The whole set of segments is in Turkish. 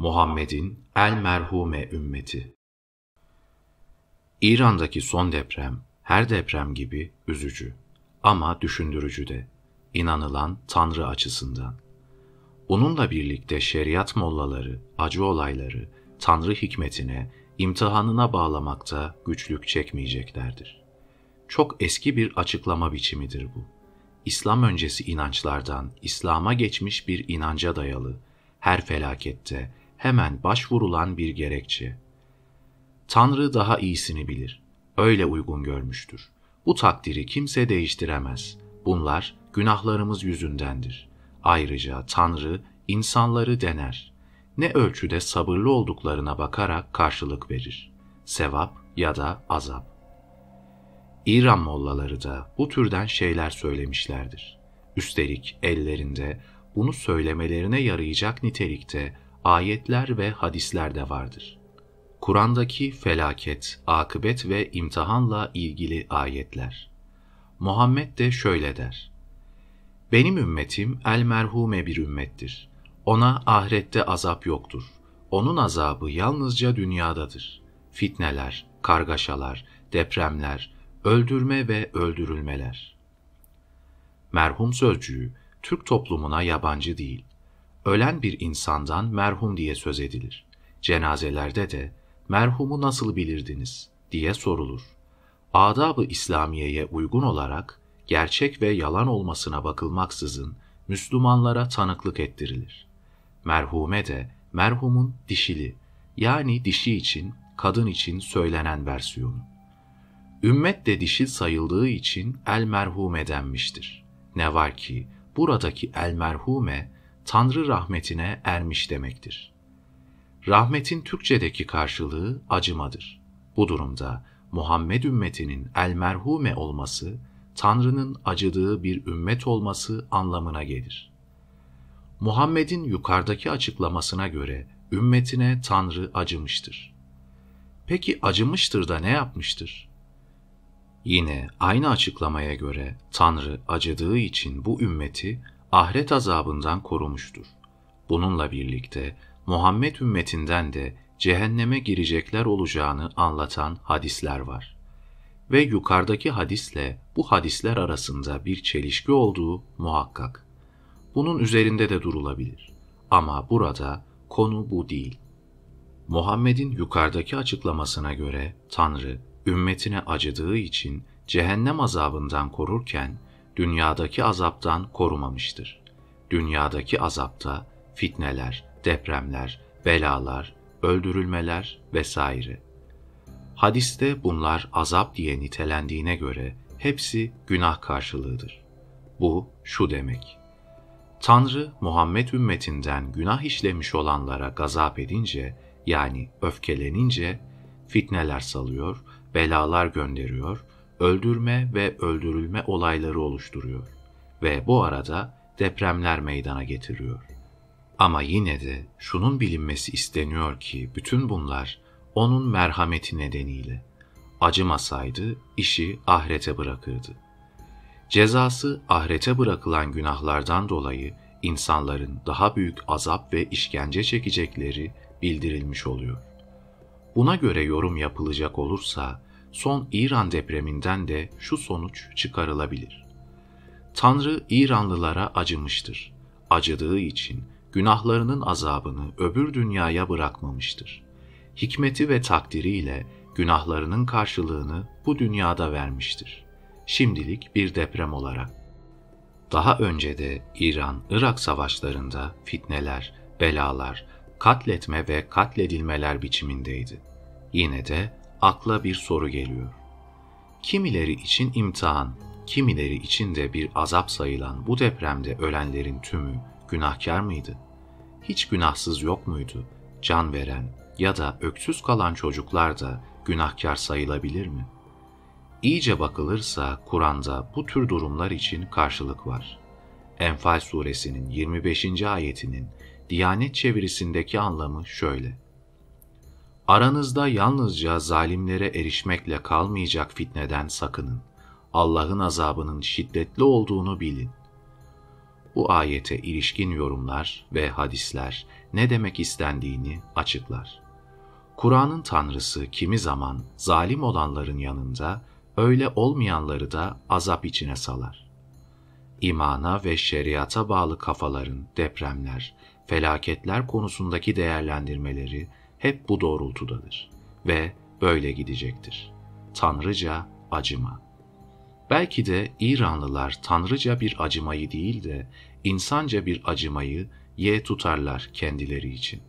Muhammed'in el merhume ümmeti. İran'daki son deprem her deprem gibi üzücü ama düşündürücü de inanılan Tanrı açısından. Onunla birlikte şeriat mollaları, acı olayları Tanrı hikmetine, imtihanına bağlamakta güçlük çekmeyeceklerdir. Çok eski bir açıklama biçimidir bu. İslam öncesi inançlardan İslam'a geçmiş bir inanca dayalı, her felakette hemen başvurulan bir gerekçe. Tanrı daha iyisini bilir, öyle uygun görmüştür. Bu takdiri kimse değiştiremez. Bunlar günahlarımız yüzündendir. Ayrıca Tanrı insanları dener. Ne ölçüde sabırlı olduklarına bakarak karşılık verir. Sevap ya da azap. İran mollaları da bu türden şeyler söylemişlerdir. Üstelik ellerinde bunu söylemelerine yarayacak nitelikte ayetler ve hadisler de vardır. Kur'an'daki felaket, akıbet ve imtihanla ilgili ayetler. Muhammed de şöyle der. Benim ümmetim el merhume bir ümmettir. Ona ahirette azap yoktur. Onun azabı yalnızca dünyadadır. Fitneler, kargaşalar, depremler, öldürme ve öldürülmeler. Merhum sözcüğü Türk toplumuna yabancı değil. Ölen bir insandan merhum diye söz edilir. Cenazelerde de merhumu nasıl bilirdiniz diye sorulur. Adab-ı İslamiye'ye uygun olarak gerçek ve yalan olmasına bakılmaksızın Müslümanlara tanıklık ettirilir. Merhume de merhumun dişili yani dişi için, kadın için söylenen versiyonu. Ümmet de dişil sayıldığı için el merhume denmiştir. Ne var ki buradaki el merhume Tanrı rahmetine ermiş demektir. Rahmetin Türkçedeki karşılığı acımadır. Bu durumda Muhammed ümmetinin el merhume olması, Tanrı'nın acıdığı bir ümmet olması anlamına gelir. Muhammed'in yukarıdaki açıklamasına göre ümmetine Tanrı acımıştır. Peki acımıştır da ne yapmıştır? Yine aynı açıklamaya göre Tanrı acıdığı için bu ümmeti ahiret azabından korumuştur. Bununla birlikte Muhammed ümmetinden de cehenneme girecekler olacağını anlatan hadisler var. Ve yukarıdaki hadisle bu hadisler arasında bir çelişki olduğu muhakkak. Bunun üzerinde de durulabilir. Ama burada konu bu değil. Muhammed'in yukarıdaki açıklamasına göre Tanrı ümmetine acıdığı için cehennem azabından korurken dünyadaki azaptan korumamıştır. Dünyadaki azapta fitneler, depremler, belalar, öldürülmeler vesaire. Hadiste bunlar azap diye nitelendiğine göre hepsi günah karşılığıdır. Bu şu demek. Tanrı Muhammed ümmetinden günah işlemiş olanlara gazap edince yani öfkelenince fitneler salıyor, belalar gönderiyor, öldürme ve öldürülme olayları oluşturuyor ve bu arada depremler meydana getiriyor. Ama yine de şunun bilinmesi isteniyor ki bütün bunlar onun merhameti nedeniyle. Acımasaydı işi ahirete bırakırdı. Cezası ahirete bırakılan günahlardan dolayı insanların daha büyük azap ve işkence çekecekleri bildirilmiş oluyor. Buna göre yorum yapılacak olursa son İran depreminden de şu sonuç çıkarılabilir. Tanrı İranlılara acımıştır. Acıdığı için günahlarının azabını öbür dünyaya bırakmamıştır. Hikmeti ve takdiriyle günahlarının karşılığını bu dünyada vermiştir. Şimdilik bir deprem olarak. Daha önce de İran-Irak savaşlarında fitneler, belalar, katletme ve katledilmeler biçimindeydi. Yine de akla bir soru geliyor. Kimileri için imtihan, kimileri için de bir azap sayılan bu depremde ölenlerin tümü günahkar mıydı? Hiç günahsız yok muydu? Can veren ya da öksüz kalan çocuklar da günahkar sayılabilir mi? İyice bakılırsa Kur'an'da bu tür durumlar için karşılık var. Enfal suresinin 25. ayetinin Diyanet çevirisindeki anlamı şöyle. Aranızda yalnızca zalimlere erişmekle kalmayacak fitneden sakının. Allah'ın azabının şiddetli olduğunu bilin. Bu ayete ilişkin yorumlar ve hadisler ne demek istendiğini açıklar. Kur'an'ın tanrısı kimi zaman zalim olanların yanında, öyle olmayanları da azap içine salar. İmana ve şeriata bağlı kafaların depremler, felaketler konusundaki değerlendirmeleri hep bu doğrultudadır ve böyle gidecektir. Tanrıca acıma. Belki de İranlılar tanrıca bir acımayı değil de insanca bir acımayı ye tutarlar kendileri için.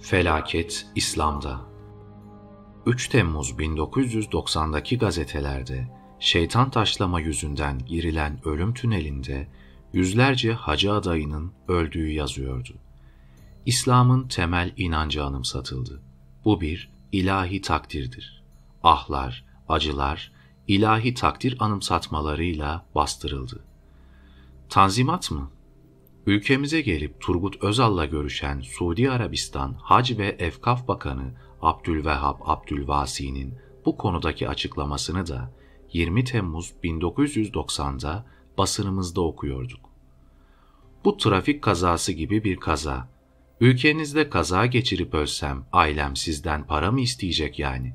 Felaket İslam'da 3 Temmuz 1990'daki gazetelerde şeytan taşlama yüzünden girilen ölüm tünelinde yüzlerce hacı adayının öldüğü yazıyordu. İslam'ın temel inancı anımsatıldı. Bu bir ilahi takdirdir. Ahlar, acılar, ilahi takdir anımsatmalarıyla bastırıldı. Tanzimat mı? Ülkemize gelip Turgut Özal'la görüşen Suudi Arabistan Hac ve Efkaf Bakanı Abdülvehhab Abdülvasi'nin bu konudaki açıklamasını da 20 Temmuz 1990'da basınımızda okuyorduk. Bu trafik kazası gibi bir kaza. Ülkenizde kaza geçirip ölsem ailem sizden para mı isteyecek yani?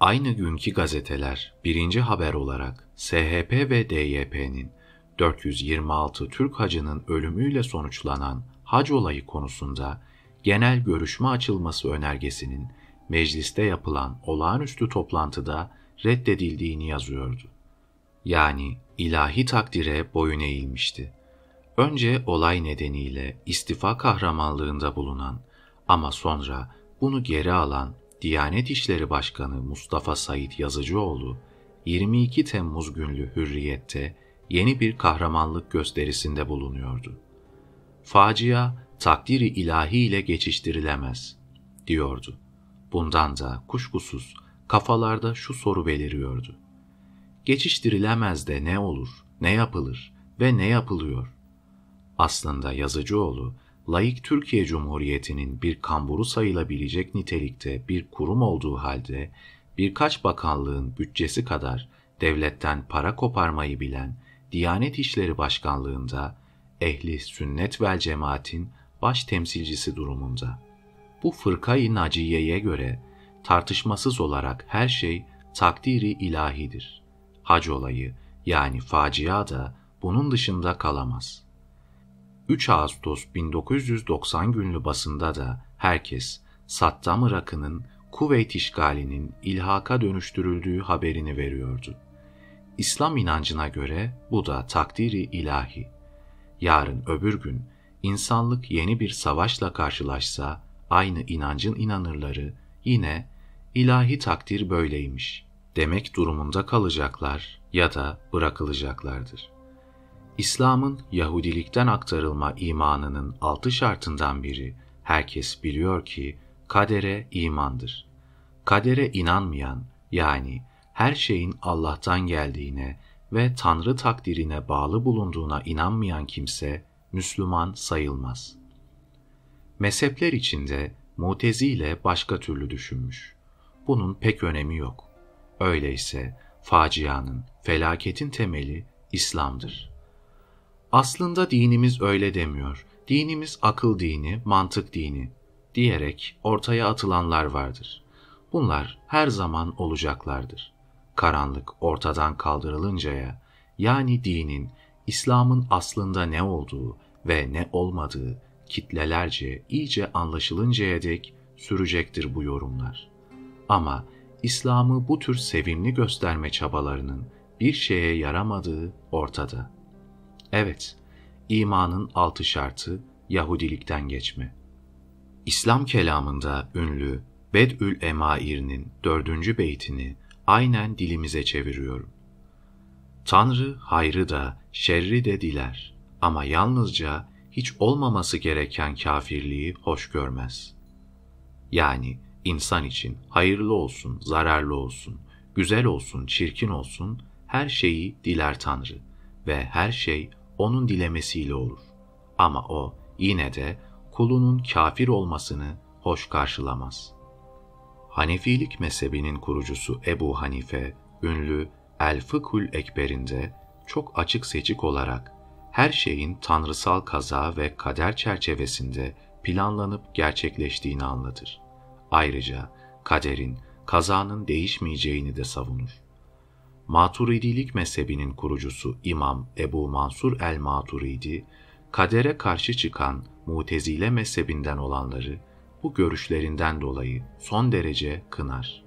Aynı günkü gazeteler birinci haber olarak SHP ve DYP'nin 426 Türk hacının ölümüyle sonuçlanan hac olayı konusunda genel görüşme açılması önergesinin mecliste yapılan olağanüstü toplantıda reddedildiğini yazıyordu. Yani ilahi takdire boyun eğilmişti. Önce olay nedeniyle istifa kahramanlığında bulunan ama sonra bunu geri alan Diyanet İşleri Başkanı Mustafa Said Yazıcıoğlu 22 Temmuz günlü Hürriyet'te yeni bir kahramanlık gösterisinde bulunuyordu. Facia takdiri ilahi ile geçiştirilemez, diyordu. Bundan da kuşkusuz kafalarda şu soru beliriyordu. Geçiştirilemez de ne olur, ne yapılır ve ne yapılıyor? Aslında Yazıcıoğlu, laik Türkiye Cumhuriyeti'nin bir kamburu sayılabilecek nitelikte bir kurum olduğu halde, birkaç bakanlığın bütçesi kadar devletten para koparmayı bilen Diyanet İşleri Başkanlığında ehli sünnet vel cemaatin baş temsilcisi durumunda. Bu fırkayı naciyeye göre tartışmasız olarak her şey takdiri ilahidir. Hac olayı yani facia da bunun dışında kalamaz. 3 Ağustos 1990 günlü basında da herkes Saddam Irak'ının Kuveyt işgalinin ilhaka dönüştürüldüğü haberini veriyordu. İslam inancına göre bu da takdiri ilahi. Yarın öbür gün insanlık yeni bir savaşla karşılaşsa aynı inancın inanırları yine ilahi takdir böyleymiş demek durumunda kalacaklar ya da bırakılacaklardır. İslam'ın Yahudilikten aktarılma imanının altı şartından biri herkes biliyor ki kadere imandır. Kadere inanmayan yani her şeyin Allah'tan geldiğine ve Tanrı takdirine bağlı bulunduğuna inanmayan kimse Müslüman sayılmaz. Mezhepler içinde Mutezile başka türlü düşünmüş. Bunun pek önemi yok. Öyleyse facianın, felaketin temeli İslam'dır. Aslında dinimiz öyle demiyor. Dinimiz akıl dini, mantık dini diyerek ortaya atılanlar vardır. Bunlar her zaman olacaklardır karanlık ortadan kaldırılıncaya, yani dinin, İslam'ın aslında ne olduğu ve ne olmadığı kitlelerce iyice anlaşılıncaya dek sürecektir bu yorumlar. Ama İslam'ı bu tür sevimli gösterme çabalarının bir şeye yaramadığı ortada. Evet, imanın altı şartı Yahudilikten geçme. İslam kelamında ünlü Bedül Emair'in dördüncü beytini aynen dilimize çeviriyorum. Tanrı hayrı da şerri de diler ama yalnızca hiç olmaması gereken kafirliği hoş görmez. Yani insan için hayırlı olsun, zararlı olsun, güzel olsun, çirkin olsun her şeyi diler Tanrı ve her şey onun dilemesiyle olur. Ama o yine de kulunun kafir olmasını hoş karşılamaz.'' Hanefilik mezhebinin kurucusu Ebu Hanife, ünlü El Fıkhul Ekber'inde çok açık seçik olarak her şeyin tanrısal kaza ve kader çerçevesinde planlanıp gerçekleştiğini anlatır. Ayrıca kaderin, kazanın değişmeyeceğini de savunur. Maturidilik mezhebinin kurucusu İmam Ebu Mansur el-Maturidi, kadere karşı çıkan Mutezile mezhebinden olanları bu görüşlerinden dolayı son derece kınar.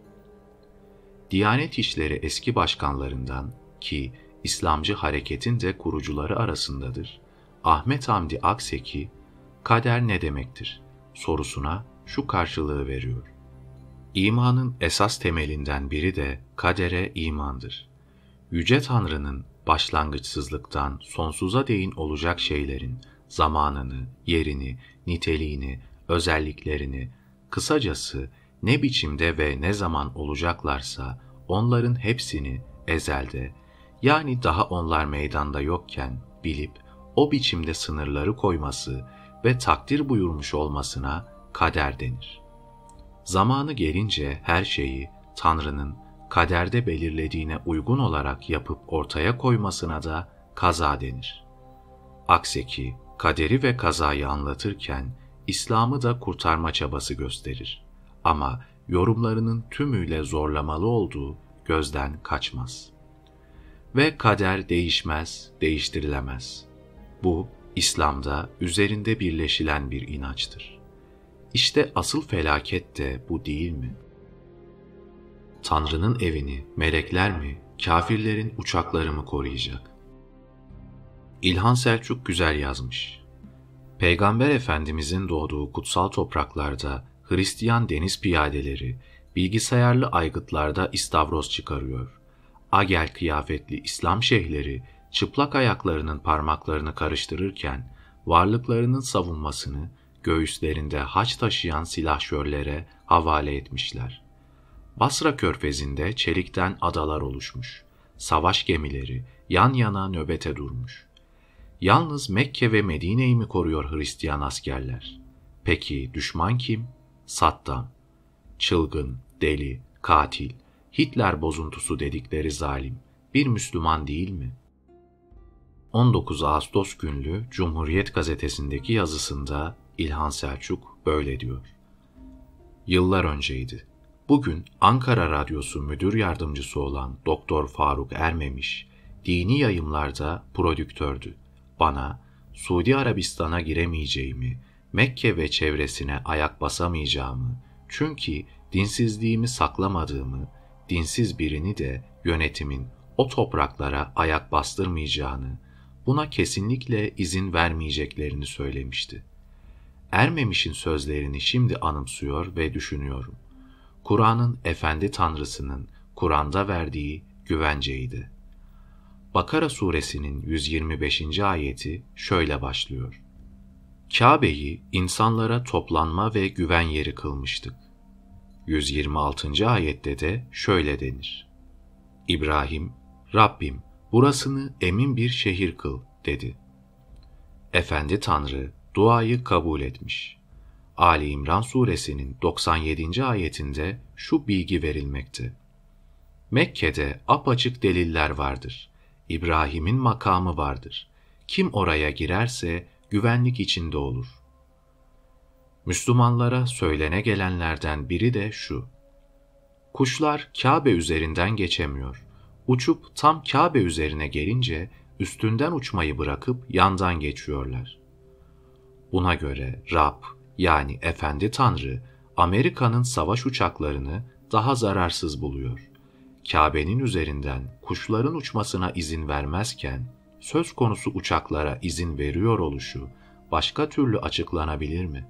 Diyanet İşleri eski başkanlarından ki İslamcı hareketin de kurucuları arasındadır. Ahmet Hamdi Akseki, kader ne demektir sorusuna şu karşılığı veriyor. İmanın esas temelinden biri de kadere imandır. Yüce Tanrı'nın başlangıçsızlıktan sonsuza değin olacak şeylerin zamanını, yerini, niteliğini, özelliklerini, kısacası ne biçimde ve ne zaman olacaklarsa onların hepsini ezelde, yani daha onlar meydanda yokken bilip o biçimde sınırları koyması ve takdir buyurmuş olmasına kader denir. Zamanı gelince her şeyi Tanrı'nın kaderde belirlediğine uygun olarak yapıp ortaya koymasına da kaza denir. Akseki kaderi ve kazayı anlatırken İslam'ı da kurtarma çabası gösterir. Ama yorumlarının tümüyle zorlamalı olduğu gözden kaçmaz. Ve kader değişmez, değiştirilemez. Bu, İslam'da üzerinde birleşilen bir inançtır. İşte asıl felaket de bu değil mi? Tanrı'nın evini melekler mi, kafirlerin uçakları mı koruyacak? İlhan Selçuk güzel yazmış. Peygamber Efendimizin doğduğu kutsal topraklarda Hristiyan deniz piyadeleri bilgisayarlı aygıtlarda istavroz çıkarıyor. Agel kıyafetli İslam şeyhleri çıplak ayaklarının parmaklarını karıştırırken varlıklarının savunmasını göğüslerinde haç taşıyan silahşörlere havale etmişler. Basra körfezinde çelikten adalar oluşmuş. Savaş gemileri yan yana nöbete durmuş. Yalnız Mekke ve Medine'yi mi koruyor Hristiyan askerler? Peki düşman kim? Saddam. Çılgın, deli, katil, Hitler bozuntusu dedikleri zalim bir Müslüman değil mi? 19 Ağustos günlü Cumhuriyet gazetesindeki yazısında İlhan Selçuk böyle diyor. Yıllar önceydi. Bugün Ankara Radyosu müdür yardımcısı olan Doktor Faruk Ermemiş, dini yayımlarda prodüktördü. Bana Suudi Arabistan'a giremeyeceğimi, Mekke ve çevresine ayak basamayacağımı, çünkü dinsizliğimi saklamadığımı, dinsiz birini de yönetimin o topraklara ayak bastırmayacağını, buna kesinlikle izin vermeyeceklerini söylemişti. Ermemiş'in sözlerini şimdi anımsıyor ve düşünüyorum. Kur'an'ın efendi tanrısının Kur'an'da verdiği güvenceydi. Bakara suresinin 125. ayeti şöyle başlıyor. Kabe'yi insanlara toplanma ve güven yeri kılmıştık. 126. ayette de şöyle denir. İbrahim, Rabbim burasını emin bir şehir kıl dedi. Efendi Tanrı duayı kabul etmiş. Ali İmran suresinin 97. ayetinde şu bilgi verilmekte. Mekke'de apaçık deliller vardır. İbrahim'in makamı vardır. Kim oraya girerse güvenlik içinde olur. Müslümanlara söylene gelenlerden biri de şu. Kuşlar Kabe üzerinden geçemiyor. Uçup tam Kabe üzerine gelince üstünden uçmayı bırakıp yandan geçiyorlar. Buna göre Rab yani Efendi Tanrı Amerika'nın savaş uçaklarını daha zararsız buluyor. Kabe'nin üzerinden kuşların uçmasına izin vermezken söz konusu uçaklara izin veriyor oluşu başka türlü açıklanabilir mi?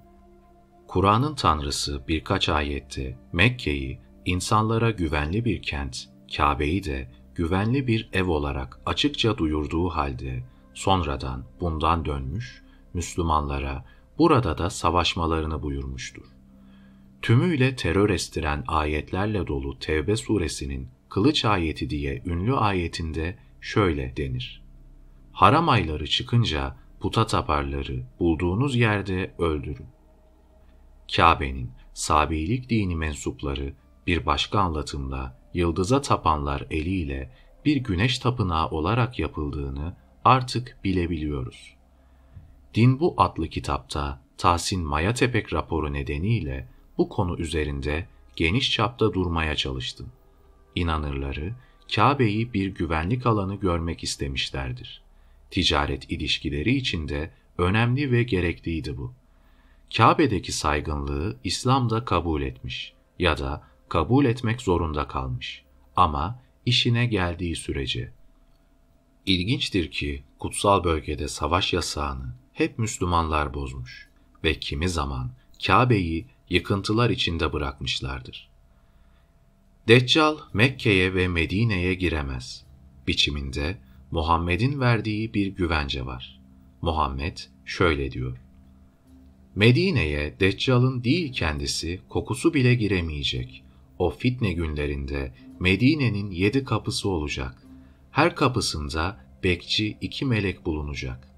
Kur'an'ın Tanrısı birkaç ayette Mekke'yi insanlara güvenli bir kent, Kabe'yi de güvenli bir ev olarak açıkça duyurduğu halde sonradan bundan dönmüş, Müslümanlara burada da savaşmalarını buyurmuştur. Tümüyle terör estiren ayetlerle dolu Tevbe suresinin kılıç ayeti diye ünlü ayetinde şöyle denir. Haram ayları çıkınca puta taparları bulduğunuz yerde öldürün. Kabe'nin Sabilik dini mensupları bir başka anlatımda yıldıza tapanlar eliyle bir güneş tapınağı olarak yapıldığını artık bilebiliyoruz. Din Bu adlı kitapta Tahsin Mayatepek raporu nedeniyle bu konu üzerinde geniş çapta durmaya çalıştım. İnanırları Kabe'yi bir güvenlik alanı görmek istemişlerdir. Ticaret ilişkileri içinde önemli ve gerekliydi bu. Kabe'deki saygınlığı İslam'da kabul etmiş ya da kabul etmek zorunda kalmış ama işine geldiği sürece. İlginçtir ki kutsal bölgede savaş yasağını hep Müslümanlar bozmuş ve kimi zaman Kabe'yi yıkıntılar içinde bırakmışlardır. Deccal Mekke'ye ve Medine'ye giremez. Biçiminde Muhammed'in verdiği bir güvence var. Muhammed şöyle diyor. Medine'ye Deccal'ın değil kendisi kokusu bile giremeyecek. O fitne günlerinde Medine'nin yedi kapısı olacak. Her kapısında bekçi iki melek bulunacak.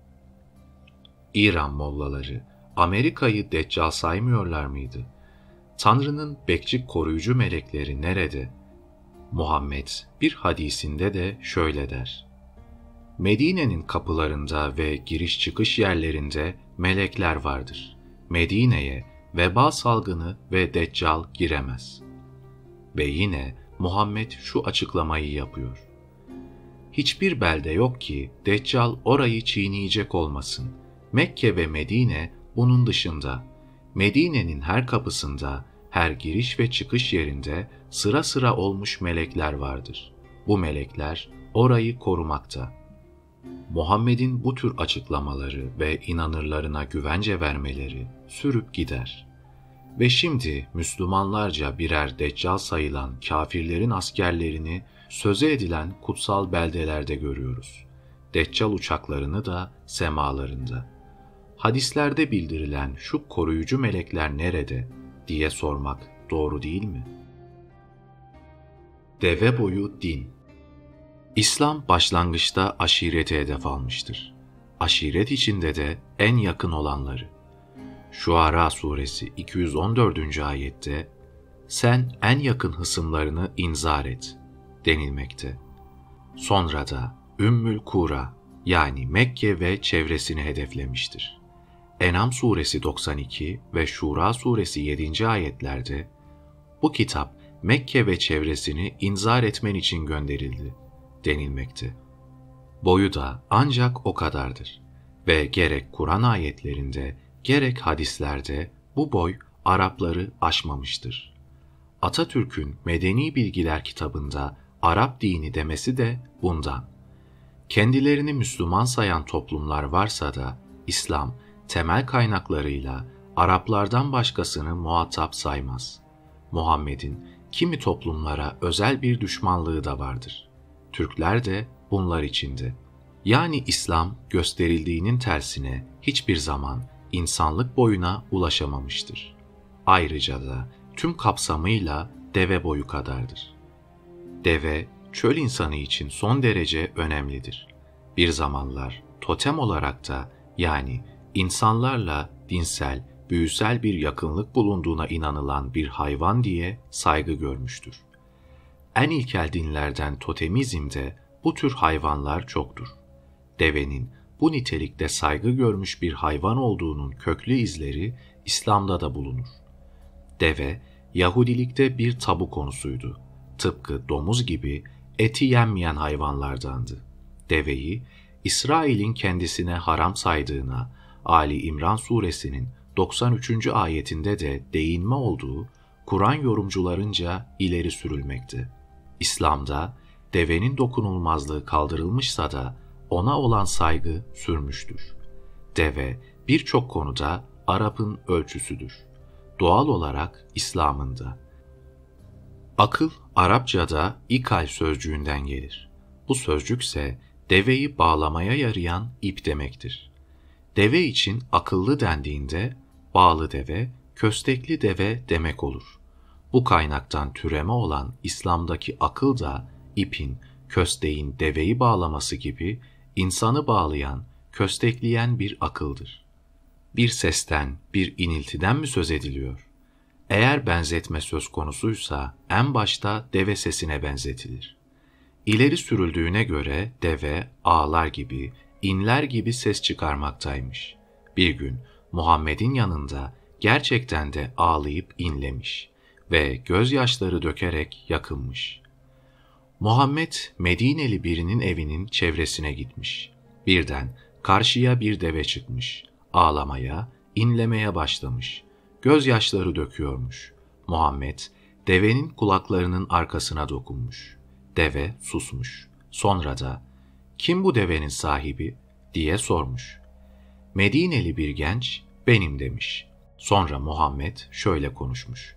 İran mollaları Amerika'yı Deccal saymıyorlar mıydı? Tanrı'nın bekçi koruyucu melekleri nerede? Muhammed bir hadisinde de şöyle der. Medine'nin kapılarında ve giriş çıkış yerlerinde melekler vardır. Medine'ye veba salgını ve deccal giremez. Ve yine Muhammed şu açıklamayı yapıyor. Hiçbir belde yok ki deccal orayı çiğneyecek olmasın. Mekke ve Medine bunun dışında. Medine'nin her kapısında, her giriş ve çıkış yerinde sıra sıra olmuş melekler vardır. Bu melekler orayı korumakta.'' Muhammed'in bu tür açıklamaları ve inanırlarına güvence vermeleri sürüp gider. Ve şimdi Müslümanlarca birer deccal sayılan kafirlerin askerlerini söze edilen kutsal beldelerde görüyoruz. Deccal uçaklarını da semalarında. Hadislerde bildirilen şu koruyucu melekler nerede diye sormak doğru değil mi? Deve boyu din İslam başlangıçta aşireti hedef almıştır. Aşiret içinde de en yakın olanları. Şuara suresi 214. ayette sen en yakın hısımlarını inzar et denilmekte. Sonra da Ümmül Kura yani Mekke ve çevresini hedeflemiştir. Enam suresi 92 ve Şura suresi 7. ayetlerde bu kitap Mekke ve çevresini inzar etmen için gönderildi denilmekte. Boyu da ancak o kadardır ve gerek Kur'an ayetlerinde gerek hadislerde bu boy Arapları aşmamıştır. Atatürk'ün Medeni Bilgiler kitabında Arap dini demesi de bundan. Kendilerini Müslüman sayan toplumlar varsa da İslam temel kaynaklarıyla Araplardan başkasını muhatap saymaz. Muhammed'in kimi toplumlara özel bir düşmanlığı da vardır. Türkler de bunlar içindi. Yani İslam gösterildiğinin tersine hiçbir zaman insanlık boyuna ulaşamamıştır. Ayrıca da tüm kapsamıyla deve boyu kadardır. Deve, çöl insanı için son derece önemlidir. Bir zamanlar totem olarak da yani insanlarla dinsel, büyüsel bir yakınlık bulunduğuna inanılan bir hayvan diye saygı görmüştür en ilkel dinlerden totemizmde bu tür hayvanlar çoktur. Devenin bu nitelikte saygı görmüş bir hayvan olduğunun köklü izleri İslam'da da bulunur. Deve, Yahudilikte bir tabu konusuydu. Tıpkı domuz gibi eti yenmeyen hayvanlardandı. Deveyi, İsrail'in kendisine haram saydığına, Ali İmran suresinin 93. ayetinde de değinme olduğu Kur'an yorumcularınca ileri sürülmekte. İslam'da devenin dokunulmazlığı kaldırılmışsa da ona olan saygı sürmüştür. Deve birçok konuda Arap'ın ölçüsüdür. Doğal olarak İslam'ında. Akıl Arapçada ikal sözcüğünden gelir. Bu sözcükse deveyi bağlamaya yarayan ip demektir. Deve için akıllı dendiğinde bağlı deve, köstekli deve demek olur. Bu kaynaktan türeme olan İslam'daki akıl da ipin, kösteğin deveyi bağlaması gibi insanı bağlayan, köstekleyen bir akıldır. Bir sesten, bir iniltiden mi söz ediliyor? Eğer benzetme söz konusuysa en başta deve sesine benzetilir. İleri sürüldüğüne göre deve ağlar gibi inler gibi ses çıkarmaktaymış. Bir gün Muhammed'in yanında gerçekten de ağlayıp inlemiş ve gözyaşları dökerek yakınmış. Muhammed Medineli birinin evinin çevresine gitmiş. Birden karşıya bir deve çıkmış. Ağlamaya, inlemeye başlamış. Gözyaşları döküyormuş. Muhammed devenin kulaklarının arkasına dokunmuş. Deve susmuş. Sonra da kim bu devenin sahibi diye sormuş. Medineli bir genç benim demiş. Sonra Muhammed şöyle konuşmuş.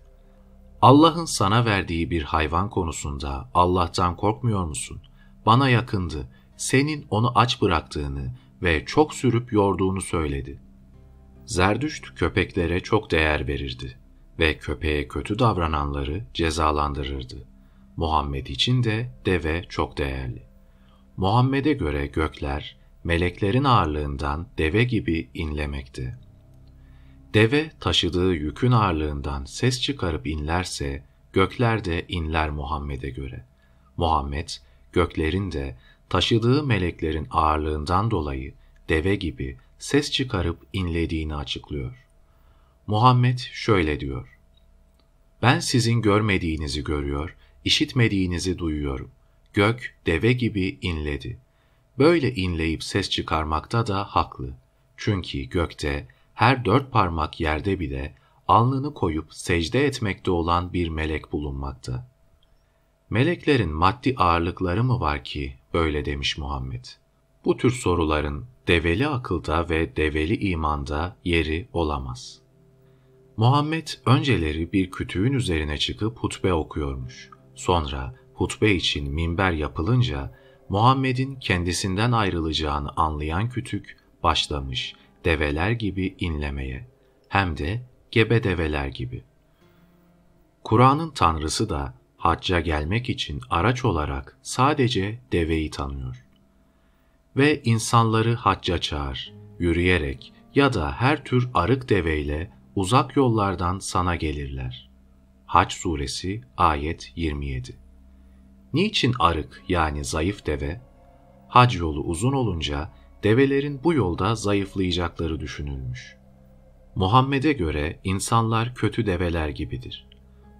Allah'ın sana verdiği bir hayvan konusunda Allah'tan korkmuyor musun? Bana yakındı, senin onu aç bıraktığını ve çok sürüp yorduğunu söyledi. Zerdüşt köpeklere çok değer verirdi ve köpeğe kötü davrananları cezalandırırdı. Muhammed için de deve çok değerli. Muhammed'e göre gökler, meleklerin ağırlığından deve gibi inlemekte. Deve taşıdığı yükün ağırlığından ses çıkarıp inlerse, gökler de inler Muhammed'e göre. Muhammed, göklerin de taşıdığı meleklerin ağırlığından dolayı deve gibi ses çıkarıp inlediğini açıklıyor. Muhammed şöyle diyor. Ben sizin görmediğinizi görüyor, işitmediğinizi duyuyorum. Gök deve gibi inledi. Böyle inleyip ses çıkarmakta da haklı. Çünkü gökte her dört parmak yerde bile alnını koyup secde etmekte olan bir melek bulunmakta. Meleklerin maddi ağırlıkları mı var ki böyle demiş Muhammed. Bu tür soruların develi akılda ve develi imanda yeri olamaz. Muhammed önceleri bir kütüğün üzerine çıkıp hutbe okuyormuş. Sonra hutbe için minber yapılınca Muhammed'in kendisinden ayrılacağını anlayan kütük başlamış develer gibi inlemeye hem de gebe develer gibi. Kur'an'ın tanrısı da hacca gelmek için araç olarak sadece deveyi tanıyor. Ve insanları hacca çağır, yürüyerek ya da her tür arık deveyle uzak yollardan sana gelirler. Hac suresi ayet 27 Niçin arık yani zayıf deve? Hac yolu uzun olunca develerin bu yolda zayıflayacakları düşünülmüş. Muhammed'e göre insanlar kötü develer gibidir.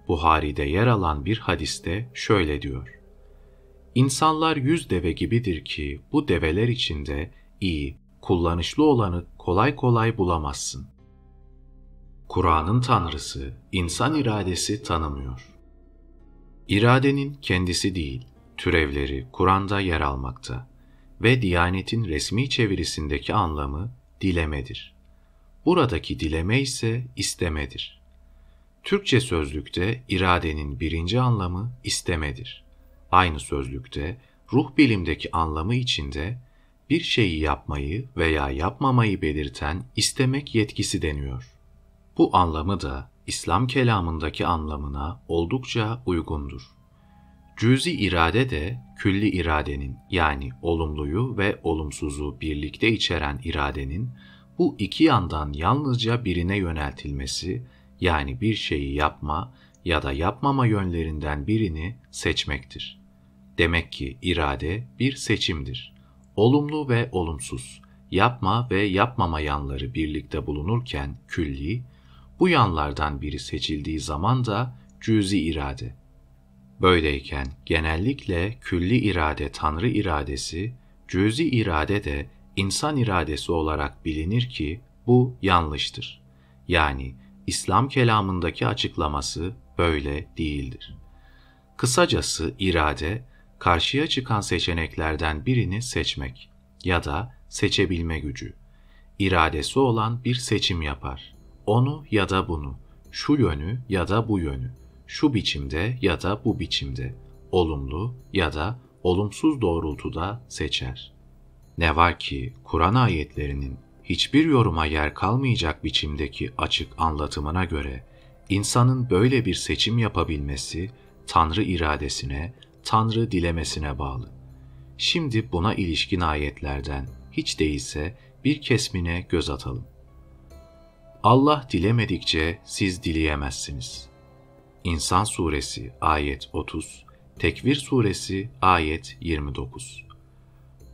Buhari'de yer alan bir hadiste şöyle diyor. İnsanlar yüz deve gibidir ki bu develer içinde iyi, kullanışlı olanı kolay kolay bulamazsın. Kur'an'ın tanrısı insan iradesi tanımıyor. İradenin kendisi değil, türevleri Kur'an'da yer almakta ve Diyanet'in resmi çevirisindeki anlamı dilemedir. Buradaki dileme ise istemedir. Türkçe sözlükte iradenin birinci anlamı istemedir. Aynı sözlükte ruh bilimdeki anlamı içinde bir şeyi yapmayı veya yapmamayı belirten istemek yetkisi deniyor. Bu anlamı da İslam kelamındaki anlamına oldukça uygundur. Cüzi irade de külli iradenin yani olumluyu ve olumsuzu birlikte içeren iradenin bu iki yandan yalnızca birine yöneltilmesi yani bir şeyi yapma ya da yapmama yönlerinden birini seçmektir. Demek ki irade bir seçimdir. Olumlu ve olumsuz, yapma ve yapmama yanları birlikte bulunurken külli, bu yanlardan biri seçildiği zaman da cüzi irade. Böyleyken genellikle külli irade Tanrı iradesi, cüzi irade de insan iradesi olarak bilinir ki bu yanlıştır. Yani İslam kelamındaki açıklaması böyle değildir. Kısacası irade, karşıya çıkan seçeneklerden birini seçmek ya da seçebilme gücü. İradesi olan bir seçim yapar. Onu ya da bunu, şu yönü ya da bu yönü şu biçimde ya da bu biçimde, olumlu ya da olumsuz doğrultuda seçer. Ne var ki Kur'an ayetlerinin hiçbir yoruma yer kalmayacak biçimdeki açık anlatımına göre insanın böyle bir seçim yapabilmesi Tanrı iradesine, Tanrı dilemesine bağlı. Şimdi buna ilişkin ayetlerden hiç değilse bir kesmine göz atalım. Allah dilemedikçe siz dileyemezsiniz. İnsan Suresi ayet 30, Tekvir Suresi ayet 29.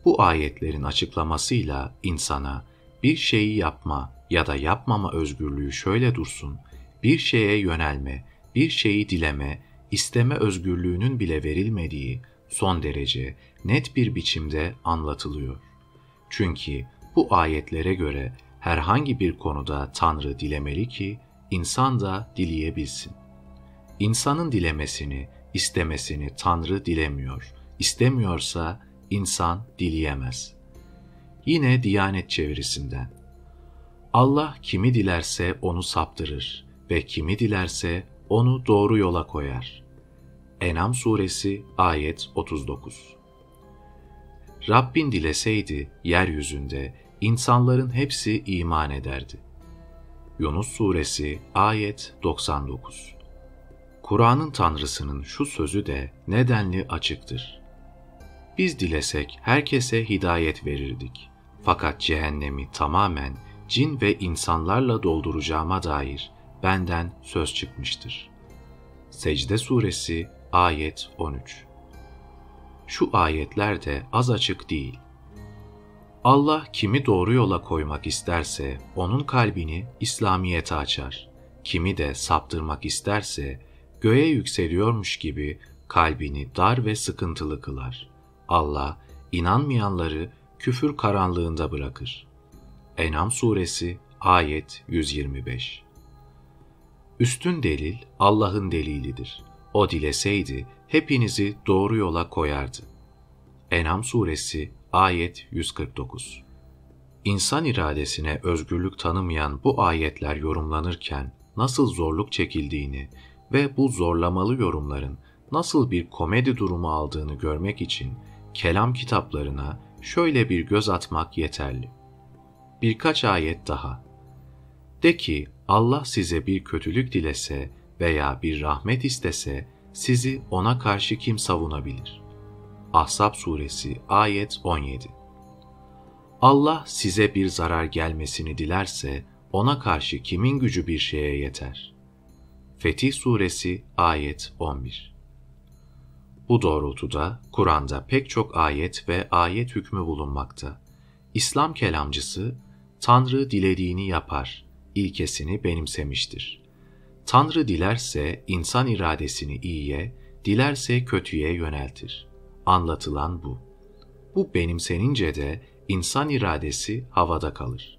Bu ayetlerin açıklamasıyla insana bir şeyi yapma ya da yapmama özgürlüğü şöyle dursun, bir şeye yönelme, bir şeyi dileme, isteme özgürlüğünün bile verilmediği son derece net bir biçimde anlatılıyor. Çünkü bu ayetlere göre herhangi bir konuda Tanrı dilemeli ki insan da dileyebilsin. İnsanın dilemesini, istemesini Tanrı dilemiyor. İstemiyorsa insan dileyemez. Yine Diyanet çevirisinden. Allah kimi dilerse onu saptırır ve kimi dilerse onu doğru yola koyar. Enam suresi ayet 39 Rabbin dileseydi yeryüzünde insanların hepsi iman ederdi. Yunus suresi ayet 99 Kur'an'ın Tanrısının şu sözü de nedenli açıktır. Biz dilesek herkese hidayet verirdik. Fakat cehennemi tamamen cin ve insanlarla dolduracağıma dair benden söz çıkmıştır. Secde Suresi Ayet 13 Şu ayetler de az açık değil. Allah kimi doğru yola koymak isterse onun kalbini İslamiyet'e açar. Kimi de saptırmak isterse göğe yükseliyormuş gibi kalbini dar ve sıkıntılı kılar. Allah inanmayanları küfür karanlığında bırakır. Enam suresi ayet 125 Üstün delil Allah'ın delilidir. O dileseydi hepinizi doğru yola koyardı. Enam suresi ayet 149 İnsan iradesine özgürlük tanımayan bu ayetler yorumlanırken nasıl zorluk çekildiğini ve bu zorlamalı yorumların nasıl bir komedi durumu aldığını görmek için kelam kitaplarına şöyle bir göz atmak yeterli. Birkaç ayet daha. De ki Allah size bir kötülük dilese veya bir rahmet istese sizi ona karşı kim savunabilir? Ahzab suresi ayet 17 Allah size bir zarar gelmesini dilerse ona karşı kimin gücü bir şeye yeter? Fetih suresi ayet 11 Bu doğrultuda Kur'an'da pek çok ayet ve ayet hükmü bulunmakta. İslam kelamcısı Tanrı dilediğini yapar ilkesini benimsemiştir. Tanrı dilerse insan iradesini iyiye, dilerse kötüye yöneltir. Anlatılan bu. Bu benimsenince de insan iradesi havada kalır.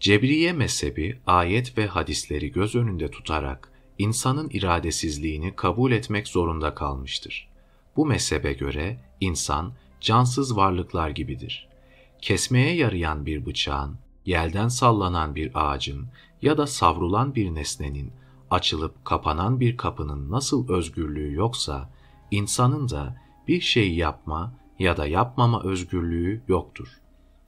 Cebriye mezhebi ayet ve hadisleri göz önünde tutarak insanın iradesizliğini kabul etmek zorunda kalmıştır. Bu mezhebe göre insan cansız varlıklar gibidir. Kesmeye yarayan bir bıçağın, yelden sallanan bir ağacın ya da savrulan bir nesnenin, açılıp kapanan bir kapının nasıl özgürlüğü yoksa, insanın da bir şey yapma ya da yapmama özgürlüğü yoktur.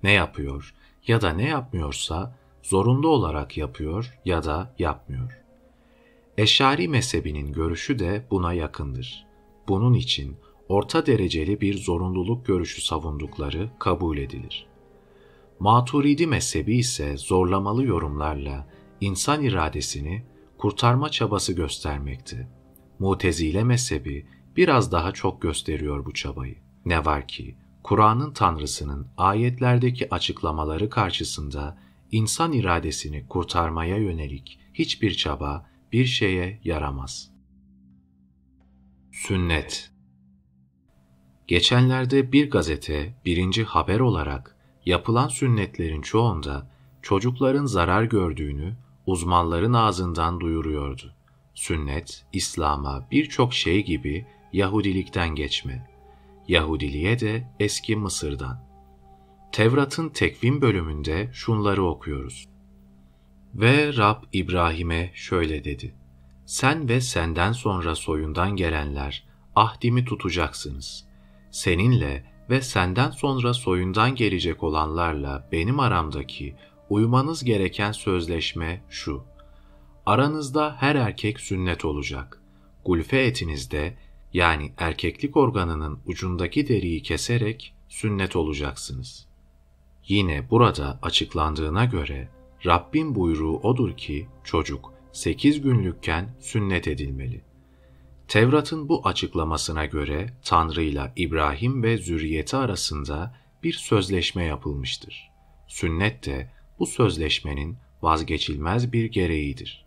Ne yapıyor ya da ne yapmıyorsa zorunlu olarak yapıyor ya da yapmıyor. Eşari mezhebinin görüşü de buna yakındır. Bunun için orta dereceli bir zorunluluk görüşü savundukları kabul edilir. Maturidi mezhebi ise zorlamalı yorumlarla insan iradesini kurtarma çabası göstermekte. Mutezile mezhebi biraz daha çok gösteriyor bu çabayı. Ne var ki Kur'an'ın Tanrısının ayetlerdeki açıklamaları karşısında insan iradesini kurtarmaya yönelik hiçbir çaba bir şeye yaramaz. Sünnet Geçenlerde bir gazete birinci haber olarak yapılan sünnetlerin çoğunda çocukların zarar gördüğünü uzmanların ağzından duyuruyordu. Sünnet, İslam'a birçok şey gibi Yahudilikten geçme. Yahudiliğe de eski Mısır'dan. Tevrat'ın tekvim bölümünde şunları okuyoruz. Ve Rab İbrahim'e şöyle dedi. Sen ve senden sonra soyundan gelenler ahdimi tutacaksınız. Seninle ve senden sonra soyundan gelecek olanlarla benim aramdaki uymanız gereken sözleşme şu. Aranızda her erkek sünnet olacak. Gulfe etinizde yani erkeklik organının ucundaki deriyi keserek sünnet olacaksınız. Yine burada açıklandığına göre Rabbin buyruğu odur ki çocuk 8 günlükken sünnet edilmeli. Tevrat'ın bu açıklamasına göre Tanrı ile İbrahim ve zürriyeti arasında bir sözleşme yapılmıştır. Sünnet de bu sözleşmenin vazgeçilmez bir gereğidir.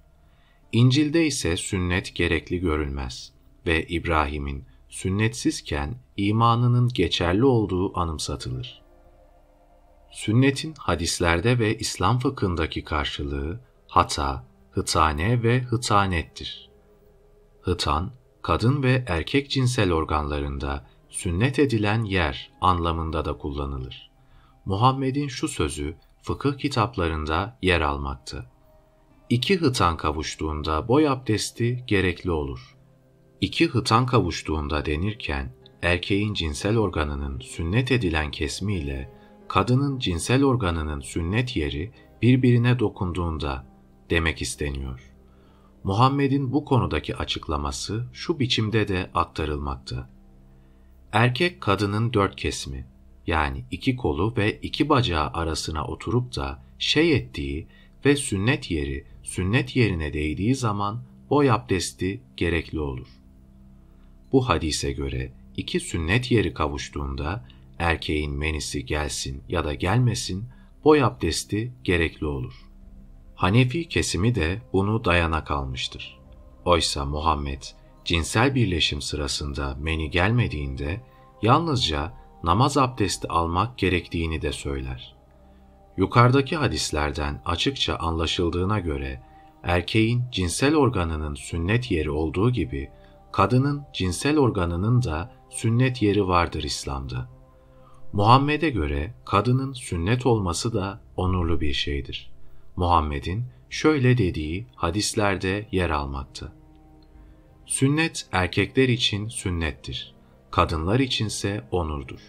İncil'de ise sünnet gerekli görülmez ve İbrahim'in sünnetsizken imanının geçerli olduğu anımsatılır. Sünnetin hadislerde ve İslam fıkhındaki karşılığı hata, hıtane ve hıtanettir. Hıtan, kadın ve erkek cinsel organlarında sünnet edilen yer anlamında da kullanılır. Muhammed'in şu sözü fıkıh kitaplarında yer almakta. İki hıtan kavuştuğunda boy abdesti gerekli olur. İki hıtan kavuştuğunda denirken, erkeğin cinsel organının sünnet edilen kesmi ile kadının cinsel organının sünnet yeri birbirine dokunduğunda demek isteniyor. Muhammed'in bu konudaki açıklaması şu biçimde de aktarılmakta. Erkek kadının dört kesmi, yani iki kolu ve iki bacağı arasına oturup da şey ettiği ve sünnet yeri sünnet yerine değdiği zaman boy abdesti gerekli olur. Bu hadise göre iki sünnet yeri kavuştuğunda erkeğin menisi gelsin ya da gelmesin boy abdesti gerekli olur. Hanefi kesimi de bunu dayanak almıştır. Oysa Muhammed cinsel birleşim sırasında meni gelmediğinde yalnızca namaz abdesti almak gerektiğini de söyler. Yukarıdaki hadislerden açıkça anlaşıldığına göre erkeğin cinsel organının sünnet yeri olduğu gibi kadının cinsel organının da sünnet yeri vardır İslam'da. Muhammed'e göre kadının sünnet olması da onurlu bir şeydir. Muhammed'in şöyle dediği hadislerde yer almakta. Sünnet erkekler için sünnettir, kadınlar içinse onurdur.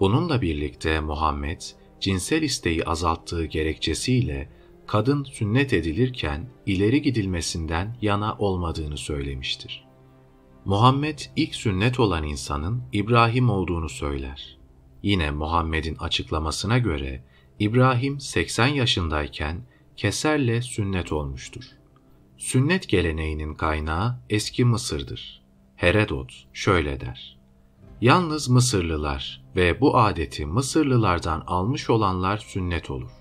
Bununla birlikte Muhammed, cinsel isteği azalttığı gerekçesiyle kadın sünnet edilirken ileri gidilmesinden yana olmadığını söylemiştir. Muhammed ilk sünnet olan insanın İbrahim olduğunu söyler. Yine Muhammed'in açıklamasına göre İbrahim 80 yaşındayken keserle sünnet olmuştur. Sünnet geleneğinin kaynağı eski Mısır'dır. Herodot şöyle der. Yalnız Mısırlılar ve bu adeti Mısırlılardan almış olanlar sünnet olur.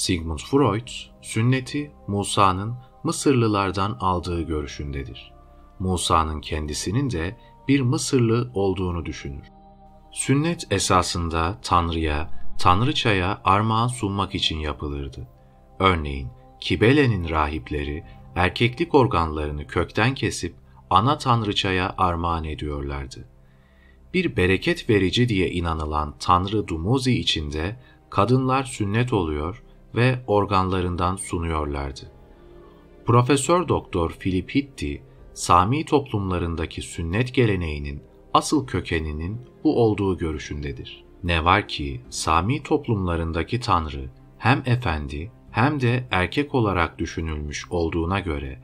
Sigmund Freud, sünneti Musa'nın Mısırlılardan aldığı görüşündedir. Musa'nın kendisinin de bir Mısırlı olduğunu düşünür. Sünnet esasında Tanrı'ya, Tanrıçaya armağan sunmak için yapılırdı. Örneğin Kibele'nin rahipleri erkeklik organlarını kökten kesip ana tanrıçaya armağan ediyorlardı. Bir bereket verici diye inanılan Tanrı Dumuzi içinde kadınlar sünnet oluyor ve organlarından sunuyorlardı. Profesör Doktor Philip Hitti, Sami toplumlarındaki sünnet geleneğinin asıl kökeninin bu olduğu görüşündedir. Ne var ki Sami toplumlarındaki Tanrı hem efendi hem de erkek olarak düşünülmüş olduğuna göre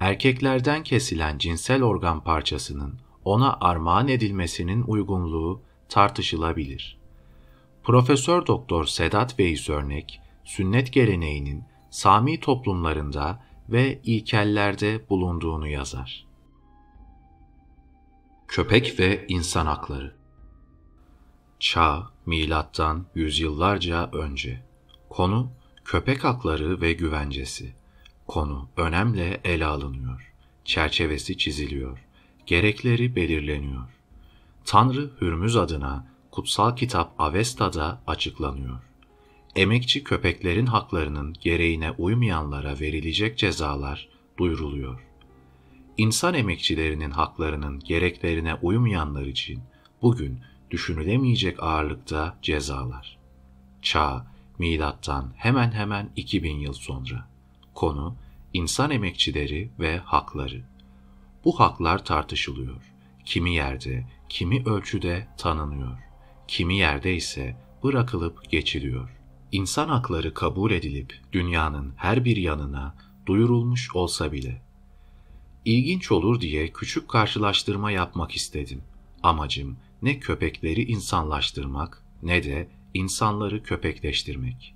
erkeklerden kesilen cinsel organ parçasının ona armağan edilmesinin uygunluğu tartışılabilir. Profesör Doktor Sedat Veys örnek, sünnet geleneğinin Sami toplumlarında ve ilkellerde bulunduğunu yazar. Köpek ve insan hakları Çağ, milattan yüzyıllarca önce. Konu, köpek hakları ve güvencesi. Konu önemle ele alınıyor. Çerçevesi çiziliyor. Gerekleri belirleniyor. Tanrı Hürmüz adına kutsal kitap Avesta'da açıklanıyor. Emekçi köpeklerin haklarının gereğine uymayanlara verilecek cezalar duyuruluyor. İnsan emekçilerinin haklarının gereklerine uymayanlar için bugün düşünülemeyecek ağırlıkta cezalar. Çağ, milattan hemen hemen 2000 yıl sonra. Konu, insan emekçileri ve hakları. Bu haklar tartışılıyor. Kimi yerde, kimi ölçüde tanınıyor. Kimi yerde ise bırakılıp geçiliyor. İnsan hakları kabul edilip dünyanın her bir yanına duyurulmuş olsa bile. İlginç olur diye küçük karşılaştırma yapmak istedim. Amacım ne köpekleri insanlaştırmak ne de insanları köpekleştirmek.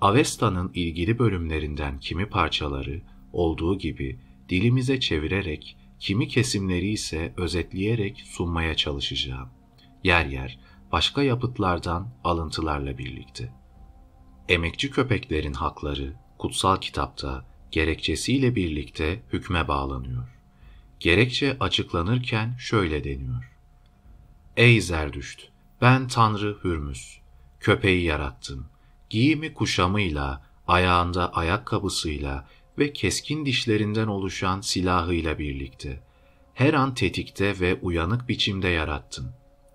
Avesta'nın ilgili bölümlerinden kimi parçaları olduğu gibi dilimize çevirerek, kimi kesimleri ise özetleyerek sunmaya çalışacağım. Yer yer başka yapıtlardan alıntılarla birlikte. Emekçi köpeklerin hakları kutsal kitapta gerekçesiyle birlikte hükme bağlanıyor. Gerekçe açıklanırken şöyle deniyor. Ey Zerdüşt! Ben Tanrı Hürmüz. Köpeği yarattım. Giyimi kuşamıyla, ayağında ayakkabısıyla ve keskin dişlerinden oluşan silahıyla birlikte. Her an tetikte ve uyanık biçimde yarattım.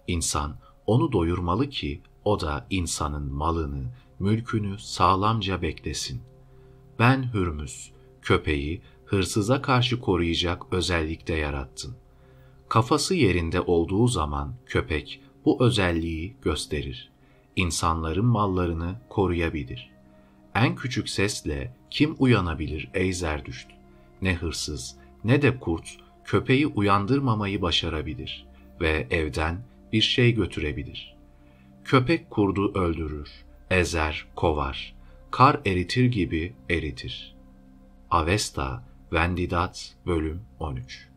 İnsan onu doyurmalı ki o da insanın malını, mülkünü sağlamca beklesin. Ben Hürmüz, köpeği hırsıza karşı koruyacak özellikte yarattım. Kafası yerinde olduğu zaman köpek bu özelliği gösterir. İnsanların mallarını koruyabilir. En küçük sesle kim uyanabilir ey Zerdüşt? Ne hırsız ne de kurt köpeği uyandırmamayı başarabilir ve evden bir şey götürebilir. Köpek kurdu öldürür, ezer, kovar, kar eritir gibi eritir. Avesta, Vendidat, Bölüm 13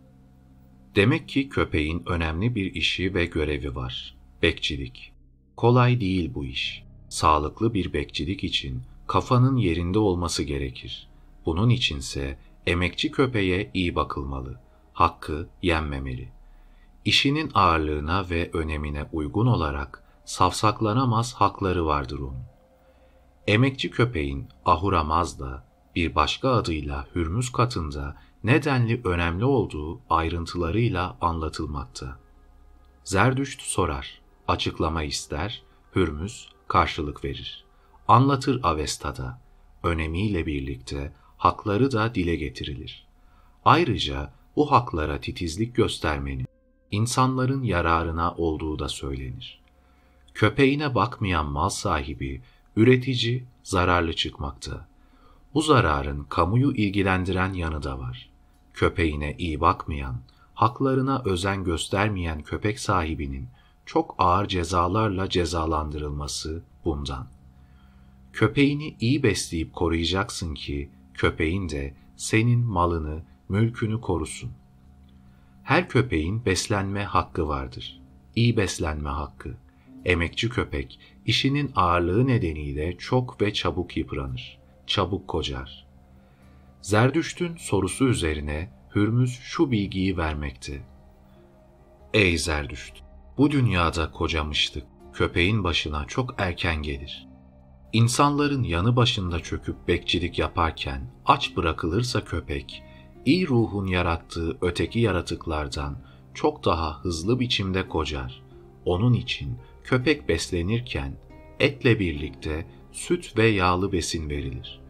Demek ki köpeğin önemli bir işi ve görevi var. Bekçilik. Kolay değil bu iş. Sağlıklı bir bekçilik için kafanın yerinde olması gerekir. Bunun içinse emekçi köpeğe iyi bakılmalı. Hakkı yenmemeli. İşinin ağırlığına ve önemine uygun olarak safsaklanamaz hakları vardır onun. Emekçi köpeğin Ahura Mazda, bir başka adıyla Hürmüz katında nedenli önemli olduğu ayrıntılarıyla anlatılmakta. Zerdüşt sorar, açıklama ister, Hürmüz karşılık verir. Anlatır Avesta'da, önemiyle birlikte hakları da dile getirilir. Ayrıca bu haklara titizlik göstermenin insanların yararına olduğu da söylenir. Köpeğine bakmayan mal sahibi, üretici zararlı çıkmakta. Bu zararın kamuyu ilgilendiren yanı da var. Köpeğine iyi bakmayan, haklarına özen göstermeyen köpek sahibinin çok ağır cezalarla cezalandırılması bundan. Köpeğini iyi besleyip koruyacaksın ki köpeğin de senin malını, mülkünü korusun. Her köpeğin beslenme hakkı vardır. İyi beslenme hakkı. Emekçi köpek işinin ağırlığı nedeniyle çok ve çabuk yıpranır, çabuk kocar. Zerdüşt'ün sorusu üzerine Hürmüz şu bilgiyi vermekte. Ey Zerdüşt! Bu dünyada kocamıştık. Köpeğin başına çok erken gelir. İnsanların yanı başında çöküp bekçilik yaparken aç bırakılırsa köpek, iyi ruhun yarattığı öteki yaratıklardan çok daha hızlı biçimde kocar. Onun için köpek beslenirken etle birlikte süt ve yağlı besin verilir.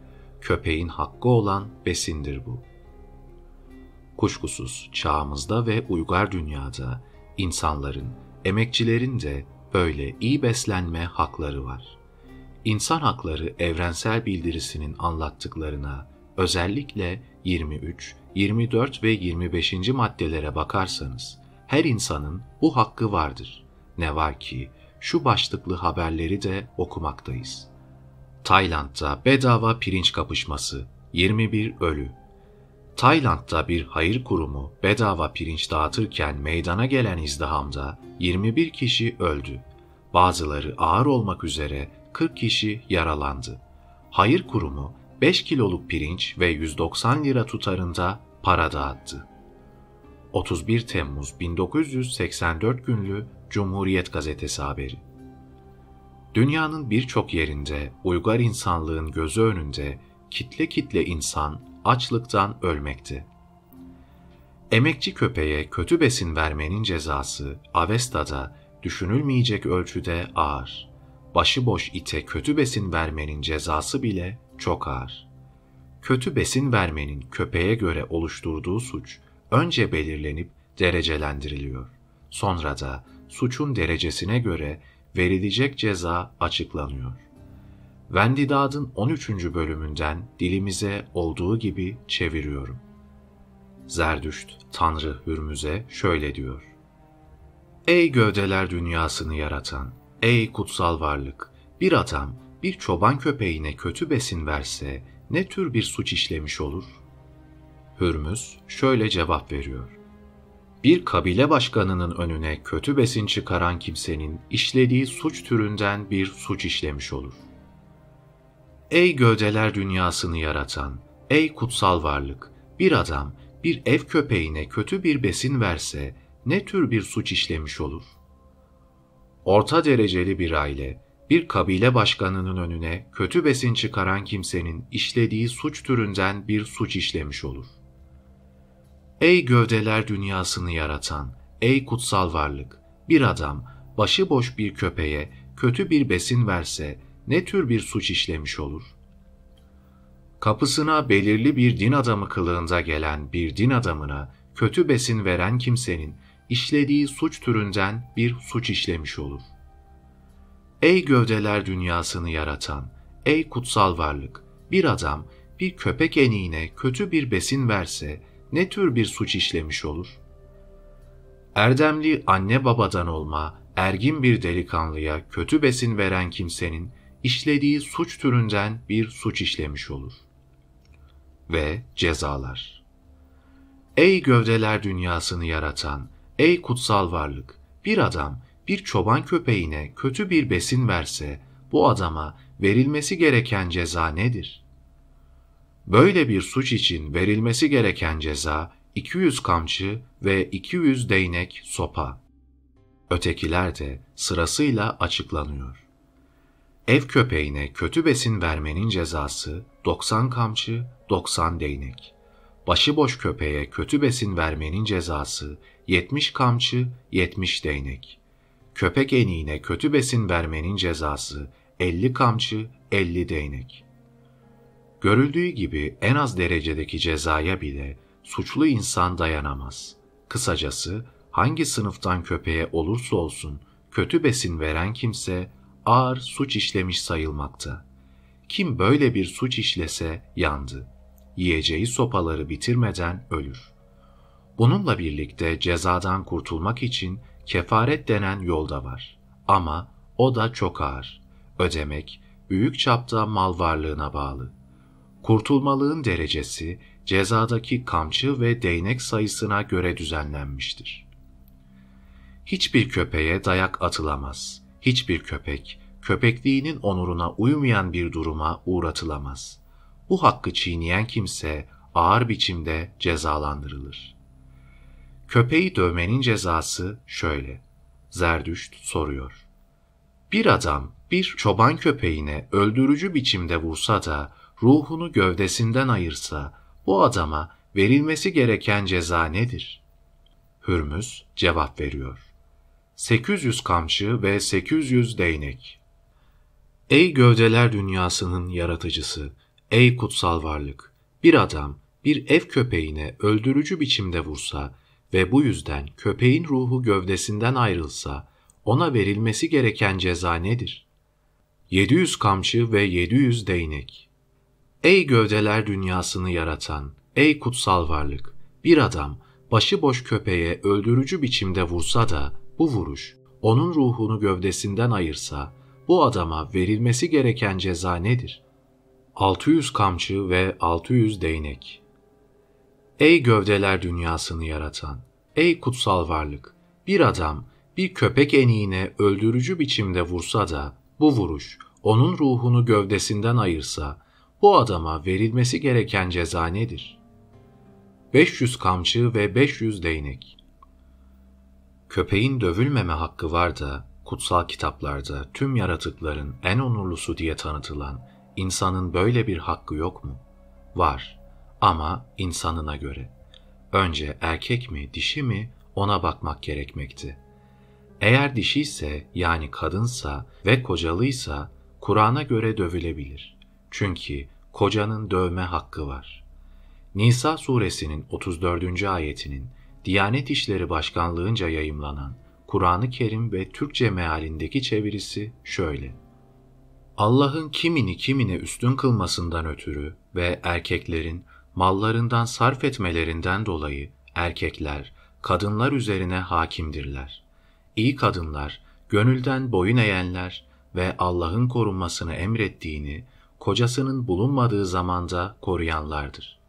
Köpeğin hakkı olan besindir bu. Kuşkusuz çağımızda ve uygar dünyada insanların, emekçilerin de böyle iyi beslenme hakları var. İnsan hakları evrensel bildirisinin anlattıklarına özellikle 23, 24 ve 25. maddelere bakarsanız her insanın bu hakkı vardır. Ne var ki şu başlıklı haberleri de okumaktayız. Tayland'da bedava pirinç kapışması, 21 ölü. Tayland'da bir hayır kurumu bedava pirinç dağıtırken meydana gelen izdihamda 21 kişi öldü. Bazıları ağır olmak üzere 40 kişi yaralandı. Hayır kurumu 5 kiloluk pirinç ve 190 lira tutarında para dağıttı. 31 Temmuz 1984 günlü Cumhuriyet Gazetesi haberi. Dünyanın birçok yerinde uygar insanlığın gözü önünde kitle kitle insan açlıktan ölmekte. Emekçi köpeğe kötü besin vermenin cezası Avesta'da düşünülmeyecek ölçüde ağır. Başıboş ite kötü besin vermenin cezası bile çok ağır. Kötü besin vermenin köpeğe göre oluşturduğu suç önce belirlenip derecelendiriliyor. Sonra da suçun derecesine göre verilecek ceza açıklanıyor. Vendidad'ın 13. bölümünden dilimize olduğu gibi çeviriyorum. Zerdüşt, Tanrı Hürmüz'e şöyle diyor. Ey gövdeler dünyasını yaratan, ey kutsal varlık, bir adam bir çoban köpeğine kötü besin verse ne tür bir suç işlemiş olur? Hürmüz şöyle cevap veriyor. Bir kabile başkanının önüne kötü besin çıkaran kimsenin işlediği suç türünden bir suç işlemiş olur. Ey gövdeler dünyasını yaratan, ey kutsal varlık, bir adam bir ev köpeğine kötü bir besin verse ne tür bir suç işlemiş olur? Orta dereceli bir aile, bir kabile başkanının önüne kötü besin çıkaran kimsenin işlediği suç türünden bir suç işlemiş olur. Ey gövdeler dünyasını yaratan, ey kutsal varlık, bir adam başıboş bir köpeğe kötü bir besin verse ne tür bir suç işlemiş olur? Kapısına belirli bir din adamı kılığında gelen bir din adamına kötü besin veren kimsenin işlediği suç türünden bir suç işlemiş olur. Ey gövdeler dünyasını yaratan, ey kutsal varlık, bir adam bir köpek eniğine kötü bir besin verse ne tür bir suç işlemiş olur? Erdemli anne babadan olma, ergin bir delikanlıya kötü besin veren kimsenin işlediği suç türünden bir suç işlemiş olur. Ve cezalar. Ey gövdeler dünyasını yaratan, ey kutsal varlık, bir adam bir çoban köpeğine kötü bir besin verse, bu adama verilmesi gereken ceza nedir? Böyle bir suç için verilmesi gereken ceza 200 kamçı ve 200 değnek sopa. Ötekiler de sırasıyla açıklanıyor. Ev köpeğine kötü besin vermenin cezası 90 kamçı, 90 değnek. Başıboş köpeğe kötü besin vermenin cezası 70 kamçı, 70 değnek. Köpek eniğine kötü besin vermenin cezası 50 kamçı, 50 değnek. Görüldüğü gibi en az derecedeki cezaya bile suçlu insan dayanamaz. Kısacası hangi sınıftan köpeğe olursa olsun kötü besin veren kimse ağır suç işlemiş sayılmakta. Kim böyle bir suç işlese yandı. Yiyeceği sopaları bitirmeden ölür. Bununla birlikte cezadan kurtulmak için kefaret denen yol da var. Ama o da çok ağır. Ödemek büyük çapta mal varlığına bağlı. Kurtulmalığın derecesi cezadaki kamçı ve değnek sayısına göre düzenlenmiştir. Hiçbir köpeğe dayak atılamaz. Hiçbir köpek, köpekliğinin onuruna uymayan bir duruma uğratılamaz. Bu hakkı çiğneyen kimse ağır biçimde cezalandırılır. Köpeği dövmenin cezası şöyle. Zerdüşt soruyor. Bir adam bir çoban köpeğine öldürücü biçimde vursa da ruhunu gövdesinden ayırsa bu adama verilmesi gereken ceza nedir? Hürmüz cevap veriyor. 800 kamçı ve 800 değnek. Ey gövdeler dünyasının yaratıcısı, ey kutsal varlık! Bir adam bir ev köpeğine öldürücü biçimde vursa ve bu yüzden köpeğin ruhu gövdesinden ayrılsa ona verilmesi gereken ceza nedir? 700 kamçı ve 700 değnek. Ey gövdeler dünyasını yaratan, ey kutsal varlık! Bir adam başıboş köpeğe öldürücü biçimde vursa da bu vuruş onun ruhunu gövdesinden ayırsa bu adama verilmesi gereken ceza nedir? 600 kamçı ve 600 değnek. Ey gövdeler dünyasını yaratan, ey kutsal varlık! Bir adam bir köpek eniğine öldürücü biçimde vursa da bu vuruş onun ruhunu gövdesinden ayırsa bu adama verilmesi gereken ceza nedir? 500 kamçı ve 500 değnek. Köpeğin dövülmeme hakkı var da kutsal kitaplarda tüm yaratıkların en onurlusu diye tanıtılan insanın böyle bir hakkı yok mu? Var ama insanına göre. Önce erkek mi, dişi mi ona bakmak gerekmekti. Eğer dişi ise yani kadınsa ve kocalıysa Kur'an'a göre dövülebilir. Çünkü kocanın dövme hakkı var. Nisa suresinin 34. ayetinin Diyanet İşleri Başkanlığınca yayımlanan Kur'an-ı Kerim ve Türkçe mealindeki çevirisi şöyle. Allah'ın kimini kimine üstün kılmasından ötürü ve erkeklerin mallarından sarf etmelerinden dolayı erkekler, kadınlar üzerine hakimdirler. İyi kadınlar, gönülden boyun eğenler ve Allah'ın korunmasını emrettiğini, kocasının bulunmadığı zamanda koruyanlardır.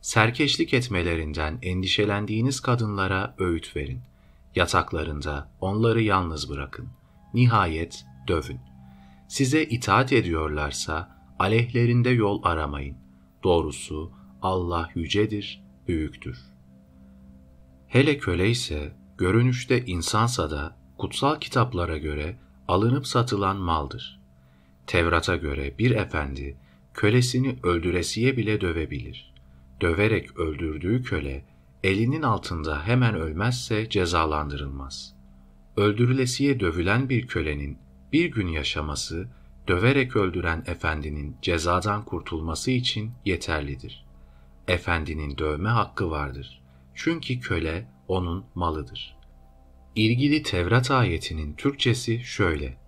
Serkeşlik etmelerinden endişelendiğiniz kadınlara öğüt verin. Yataklarında onları yalnız bırakın. Nihayet dövün. Size itaat ediyorlarsa aleyhlerinde yol aramayın. Doğrusu Allah yücedir, büyüktür. Hele köle ise görünüşte insansa da kutsal kitaplara göre alınıp satılan maldır. Tevrat'a göre bir efendi kölesini öldüresiye bile dövebilir. Döverek öldürdüğü köle elinin altında hemen ölmezse cezalandırılmaz. Öldürülesiye dövülen bir kölenin bir gün yaşaması, döverek öldüren efendinin cezadan kurtulması için yeterlidir. Efendinin dövme hakkı vardır. Çünkü köle onun malıdır. İlgili Tevrat ayetinin Türkçesi şöyle.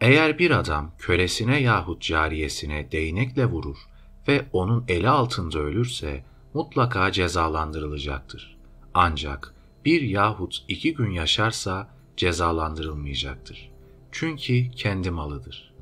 Eğer bir adam kölesine yahut cariyesine değnekle vurur ve onun eli altında ölürse mutlaka cezalandırılacaktır. Ancak bir yahut iki gün yaşarsa cezalandırılmayacaktır. Çünkü kendi malıdır.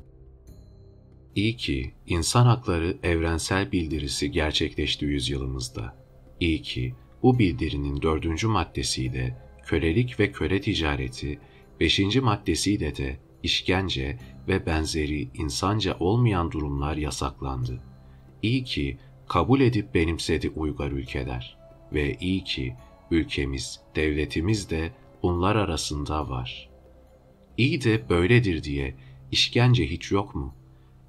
İyi ki insan hakları evrensel bildirisi gerçekleşti yüzyılımızda. İyi ki bu bildirinin dördüncü maddesiyle kölelik ve köle ticareti, beşinci maddesiyle de işkence ve benzeri insanca olmayan durumlar yasaklandı. İyi ki kabul edip benimsedi uygar ülkeler ve iyi ki ülkemiz, devletimiz de bunlar arasında var. İyi de böyledir diye işkence hiç yok mu?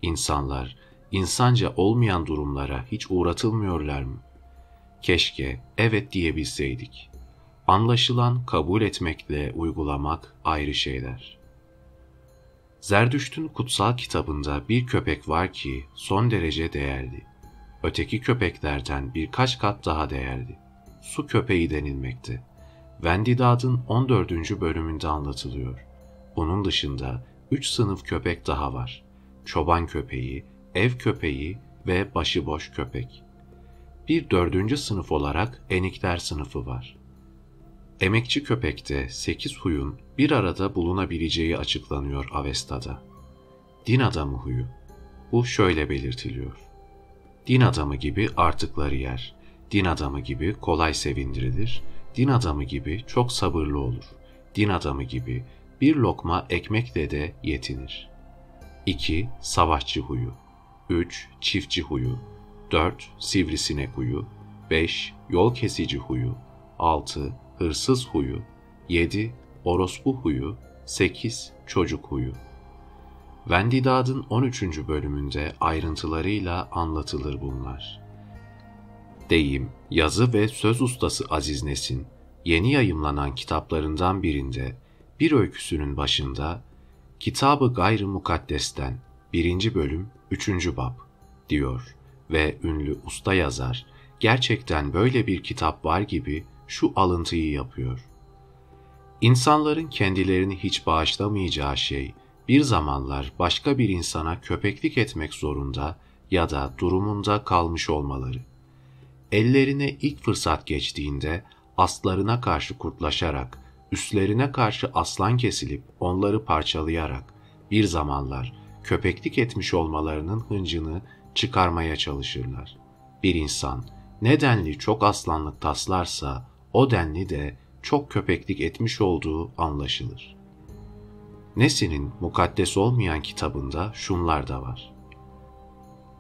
İnsanlar, insanca olmayan durumlara hiç uğratılmıyorlar mı? Keşke evet diyebilseydik. Anlaşılan kabul etmekle uygulamak ayrı şeyler. Zerdüşt'ün kutsal kitabında bir köpek var ki son derece değerli. Öteki köpeklerden birkaç kat daha değerli. Su köpeği denilmekte. Vendidad'ın 14. bölümünde anlatılıyor. Bunun dışında üç sınıf köpek daha var. Çoban köpeği, ev köpeği ve başıboş köpek. Bir dördüncü sınıf olarak enikler sınıfı var. Emekçi köpekte sekiz huyun bir arada bulunabileceği açıklanıyor Avesta'da. Din adamı huyu. Bu şöyle belirtiliyor. Din adamı gibi artıkları yer. Din adamı gibi kolay sevindirilir. Din adamı gibi çok sabırlı olur. Din adamı gibi bir lokma ekmekle de yetinir. 2. Savaşçı huyu 3. Çiftçi huyu 4. Sivrisinek huyu 5. Yol kesici huyu 6. Hırsız huyu 7. Orospu huyu 8. Çocuk huyu Vendidad'ın 13. bölümünde ayrıntılarıyla anlatılır bunlar. Deyim, yazı ve söz ustası Aziz Nesin, yeni yayımlanan kitaplarından birinde bir öyküsünün başında Kitabı Gayrı Mukaddes'ten 1. bölüm 3. bab diyor ve ünlü usta yazar gerçekten böyle bir kitap var gibi şu alıntıyı yapıyor. İnsanların kendilerini hiç bağışlamayacağı şey bir zamanlar başka bir insana köpeklik etmek zorunda ya da durumunda kalmış olmaları. Ellerine ilk fırsat geçtiğinde aslarına karşı kurtlaşarak üstlerine karşı aslan kesilip onları parçalayarak bir zamanlar köpeklik etmiş olmalarının hıncını çıkarmaya çalışırlar. Bir insan ne denli çok aslanlık taslarsa o denli de çok köpeklik etmiş olduğu anlaşılır. Nesin'in mukaddes olmayan kitabında şunlar da var.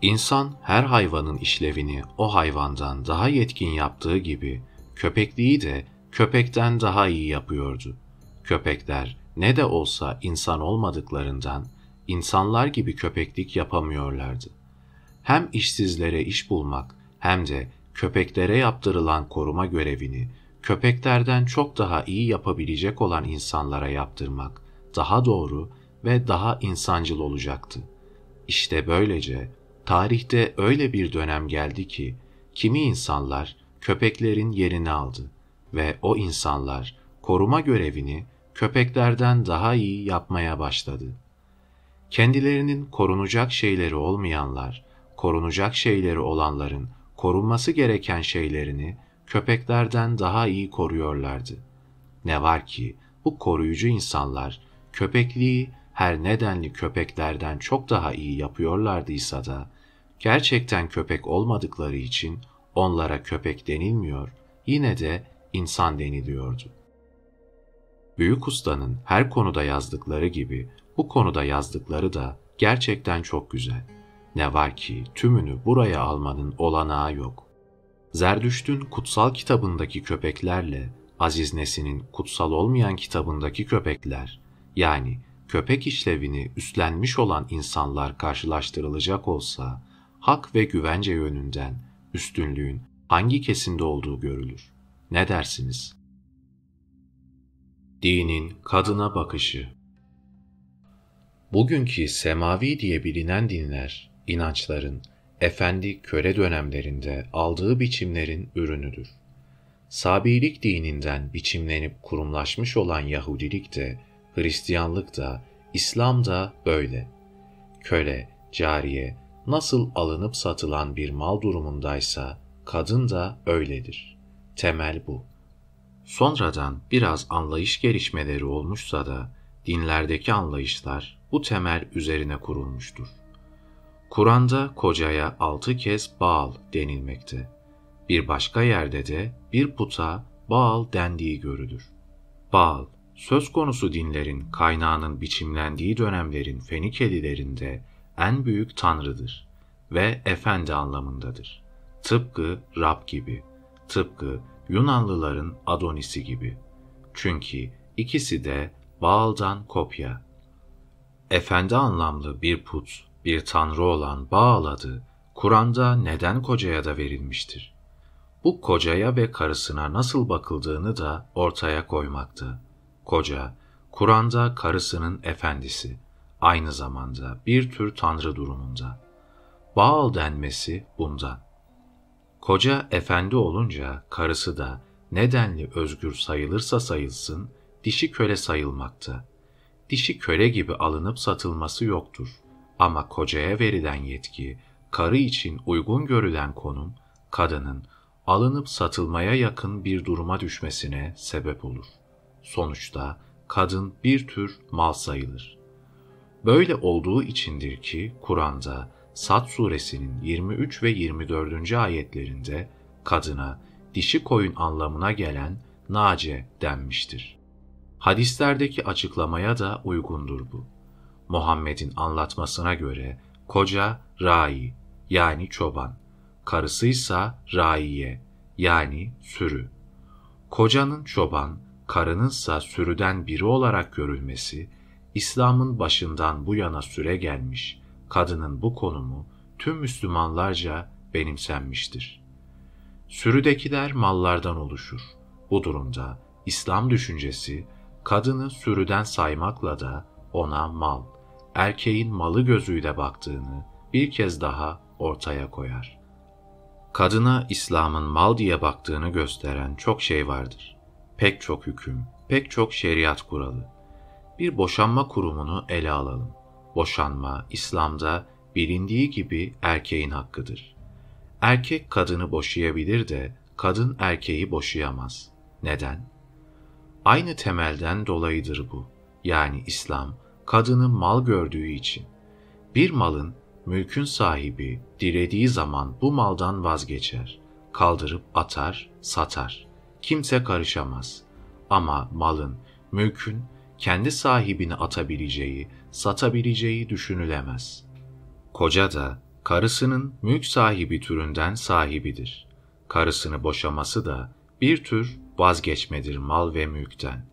İnsan her hayvanın işlevini o hayvandan daha yetkin yaptığı gibi köpekliği de köpekten daha iyi yapıyordu. Köpekler ne de olsa insan olmadıklarından insanlar gibi köpeklik yapamıyorlardı. Hem işsizlere iş bulmak hem de köpeklere yaptırılan koruma görevini köpeklerden çok daha iyi yapabilecek olan insanlara yaptırmak daha doğru ve daha insancıl olacaktı. İşte böylece tarihte öyle bir dönem geldi ki kimi insanlar köpeklerin yerini aldı ve o insanlar koruma görevini köpeklerden daha iyi yapmaya başladı. Kendilerinin korunacak şeyleri olmayanlar, korunacak şeyleri olanların korunması gereken şeylerini köpeklerden daha iyi koruyorlardı. Ne var ki bu koruyucu insanlar köpekliği her nedenli köpeklerden çok daha iyi yapıyorlardıysa da gerçekten köpek olmadıkları için onlara köpek denilmiyor, yine de insan deniliyordu. Büyük ustanın her konuda yazdıkları gibi bu konuda yazdıkları da gerçekten çok güzel. Ne var ki tümünü buraya almanın olanağı yok. Zerdüşt'ün kutsal kitabındaki köpeklerle Aziz Nesin'in kutsal olmayan kitabındaki köpekler, yani köpek işlevini üstlenmiş olan insanlar karşılaştırılacak olsa, hak ve güvence yönünden üstünlüğün hangi kesimde olduğu görülür. Ne dersiniz? Dinin kadına bakışı Bugünkü semavi diye bilinen dinler, inançların, efendi köle dönemlerinde aldığı biçimlerin ürünüdür. Sabilik dininden biçimlenip kurumlaşmış olan Yahudilik de, Hristiyanlık da, İslam da böyle. Köle, cariye, nasıl alınıp satılan bir mal durumundaysa, kadın da öyledir. Temel bu. Sonradan biraz anlayış gelişmeleri olmuşsa da, dinlerdeki anlayışlar bu temel üzerine kurulmuştur. Kur'an'da kocaya altı kez Baal denilmekte. Bir başka yerde de bir puta Baal dendiği görülür. Baal, söz konusu dinlerin kaynağının biçimlendiği dönemlerin Fenikelilerinde en büyük tanrıdır ve efendi anlamındadır. Tıpkı Rab gibi, tıpkı Yunanlıların Adonisi gibi. Çünkü ikisi de Baal'dan kopya. Efendi anlamlı bir put, bir tanrı olan Baal adı, Kur'an'da neden kocaya da verilmiştir? Bu kocaya ve karısına nasıl bakıldığını da ortaya koymakta. Koca, Kur'an'da karısının efendisi, aynı zamanda bir tür tanrı durumunda. Baal denmesi bundan. Koca efendi olunca karısı da nedenli özgür sayılırsa sayılsın, dişi köle sayılmakta. Dişi köle gibi alınıp satılması yoktur. Ama kocaya verilen yetki, karı için uygun görülen konum, kadının alınıp satılmaya yakın bir duruma düşmesine sebep olur. Sonuçta kadın bir tür mal sayılır. Böyle olduğu içindir ki Kur'an'da Sad suresinin 23 ve 24. ayetlerinde kadına dişi koyun anlamına gelen nace denmiştir. Hadislerdeki açıklamaya da uygundur bu. Muhammed'in anlatmasına göre koca rai yani çoban, karısıysa raiye yani sürü. Kocanın çoban, karınınsa sürüden biri olarak görülmesi, İslam'ın başından bu yana süre gelmiş, kadının bu konumu tüm Müslümanlarca benimsenmiştir. Sürüdekiler mallardan oluşur. Bu durumda İslam düşüncesi kadını sürüden saymakla da ona mal, erkeğin malı gözüyle baktığını bir kez daha ortaya koyar. Kadına İslam'ın mal diye baktığını gösteren çok şey vardır. Pek çok hüküm, pek çok şeriat kuralı. Bir boşanma kurumunu ele alalım. Boşanma İslam'da bilindiği gibi erkeğin hakkıdır. Erkek kadını boşayabilir de kadın erkeği boşayamaz. Neden? Aynı temelden dolayıdır bu. Yani İslam kadını mal gördüğü için. Bir malın mülkün sahibi dilediği zaman bu maldan vazgeçer, kaldırıp atar, satar. Kimse karışamaz. Ama malın, mülkün kendi sahibini atabileceği, satabileceği düşünülemez. Koca da karısının mülk sahibi türünden sahibidir. Karısını boşaması da bir tür vazgeçmedir mal ve mülkten.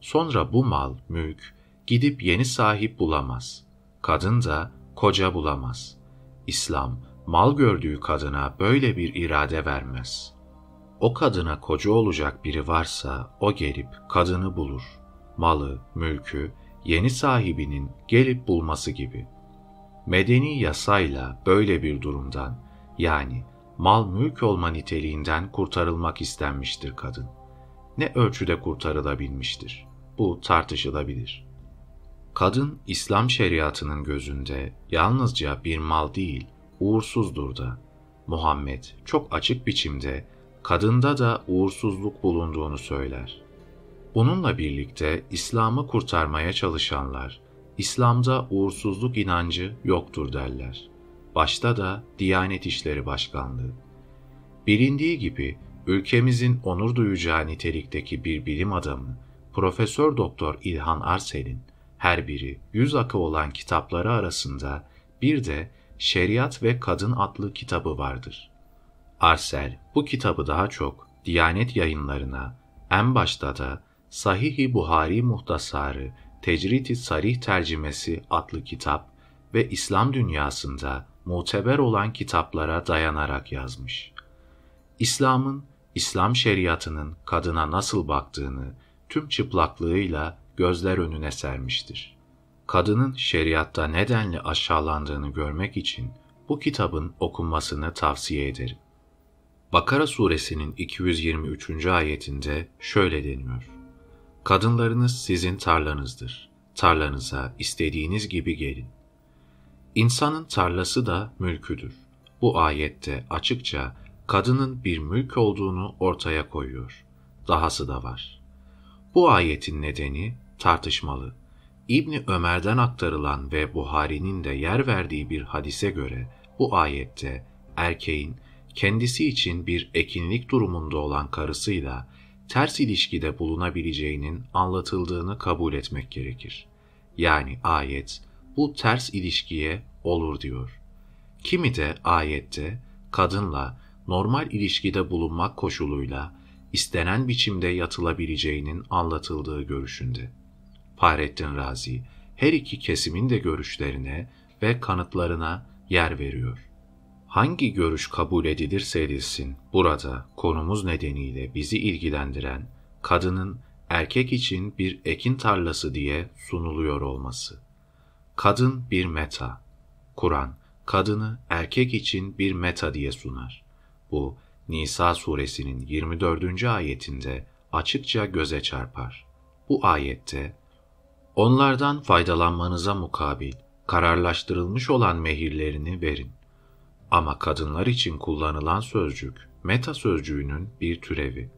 Sonra bu mal, mülk gidip yeni sahip bulamaz. Kadın da koca bulamaz. İslam, mal gördüğü kadına böyle bir irade vermez. O kadına koca olacak biri varsa o gelip kadını bulur. Malı, mülkü, yeni sahibinin gelip bulması gibi. Medeni yasayla böyle bir durumdan, yani mal mülk olma niteliğinden kurtarılmak istenmiştir kadın. Ne ölçüde kurtarılabilmiştir? Bu tartışılabilir. Kadın İslam şeriatının gözünde yalnızca bir mal değil, uğursuzdur da. Muhammed çok açık biçimde kadında da uğursuzluk bulunduğunu söyler. Bununla birlikte İslam'ı kurtarmaya çalışanlar, İslam'da uğursuzluk inancı yoktur derler. Başta da Diyanet İşleri Başkanlığı. Bilindiği gibi ülkemizin onur duyacağı nitelikteki bir bilim adamı Profesör Doktor İlhan Arsel'in her biri yüz akı olan kitapları arasında bir de Şeriat ve Kadın adlı kitabı vardır. Arsel bu kitabı daha çok Diyanet yayınlarına, en başta da Sahih-i Buhari Muhtasarı Tecrit-i Sarih Tercümesi adlı kitap ve İslam dünyasında muteber olan kitaplara dayanarak yazmış. İslam'ın, İslam şeriatının kadına nasıl baktığını tüm çıplaklığıyla gözler önüne sermiştir. Kadının şeriatta nedenli aşağılandığını görmek için bu kitabın okunmasını tavsiye ederim. Bakara suresinin 223. ayetinde şöyle deniyor. Kadınlarınız sizin tarlanızdır. Tarlanıza istediğiniz gibi gelin. İnsanın tarlası da mülküdür. Bu ayette açıkça kadının bir mülk olduğunu ortaya koyuyor. Dahası da var. Bu ayetin nedeni tartışmalı. İbni Ömer'den aktarılan ve Buhari'nin de yer verdiği bir hadise göre bu ayette erkeğin kendisi için bir ekinlik durumunda olan karısıyla ters ilişkide bulunabileceğinin anlatıldığını kabul etmek gerekir. Yani ayet bu ters ilişkiye olur diyor. Kimi de ayette kadınla normal ilişkide bulunmak koşuluyla istenen biçimde yatılabileceğinin anlatıldığı görüşünde. Fahrettin Razi her iki kesimin de görüşlerine ve kanıtlarına yer veriyor. Hangi görüş kabul edilirse edilsin, burada konumuz nedeniyle bizi ilgilendiren kadının erkek için bir ekin tarlası diye sunuluyor olması. Kadın bir meta. Kur'an, kadını erkek için bir meta diye sunar. Bu, Nisa suresinin 24. ayetinde açıkça göze çarpar. Bu ayette, onlardan faydalanmanıza mukabil, kararlaştırılmış olan mehirlerini verin. Ama kadınlar için kullanılan sözcük, meta sözcüğünün bir türevi.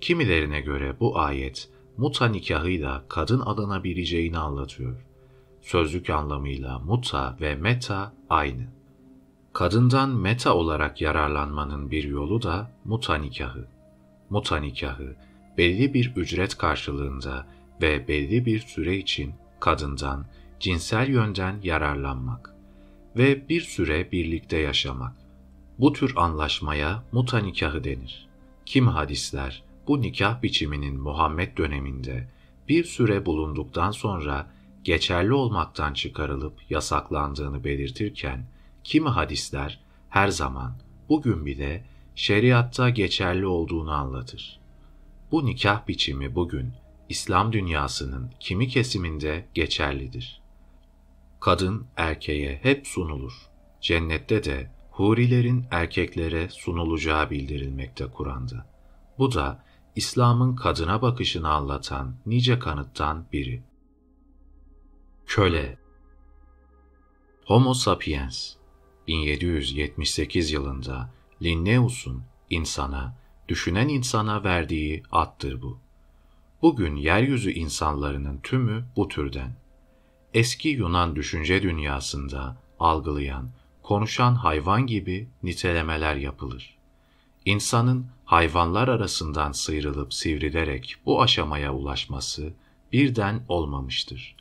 Kimilerine göre bu ayet, muta nikahıyla kadın alınabileceğini anlatıyor. Sözlük anlamıyla muta ve meta aynı. Kadından meta olarak yararlanmanın bir yolu da muta nikahı. Muta nikahı, belli bir ücret karşılığında ve belli bir süre için kadından cinsel yönden yararlanmak ve bir süre birlikte yaşamak. Bu tür anlaşmaya muta nikahı denir. Kim hadisler bu nikah biçiminin Muhammed döneminde bir süre bulunduktan sonra geçerli olmaktan çıkarılıp yasaklandığını belirtirken, kimi hadisler her zaman bugün bile şeriatta geçerli olduğunu anlatır. Bu nikah biçimi bugün İslam dünyasının kimi kesiminde geçerlidir. Kadın erkeğe hep sunulur. Cennette de hurilerin erkeklere sunulacağı bildirilmekte Kur'an'da. Bu da İslam'ın kadına bakışını anlatan nice kanıttan biri. Köle Homo sapiens 1778 yılında Linnaeus'un insana, düşünen insana verdiği addır bu. Bugün yeryüzü insanlarının tümü bu türden. Eski Yunan düşünce dünyasında algılayan, konuşan hayvan gibi nitelemeler yapılır. İnsanın hayvanlar arasından sıyrılıp sivrilerek bu aşamaya ulaşması birden olmamıştır.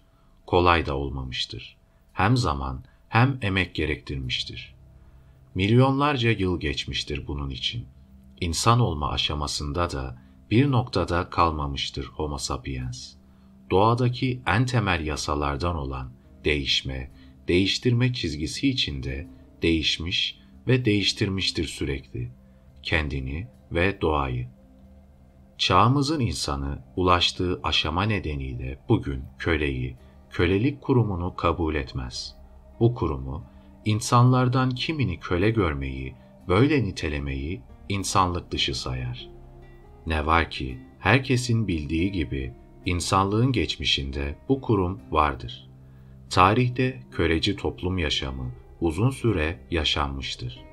Kolay da olmamıştır. Hem zaman hem emek gerektirmiştir. Milyonlarca yıl geçmiştir bunun için. İnsan olma aşamasında da bir noktada kalmamıştır Homo sapiens. Doğadaki en temel yasalardan olan değişme, değiştirme çizgisi içinde değişmiş ve değiştirmiştir sürekli kendini ve doğayı. Çağımızın insanı ulaştığı aşama nedeniyle bugün köleyi, kölelik kurumunu kabul etmez. Bu kurumu insanlardan kimini köle görmeyi, böyle nitelemeyi insanlık dışı sayar. Ne var ki herkesin bildiği gibi insanlığın geçmişinde bu kurum vardır. Tarihte köleci toplum yaşamı uzun süre yaşanmıştır.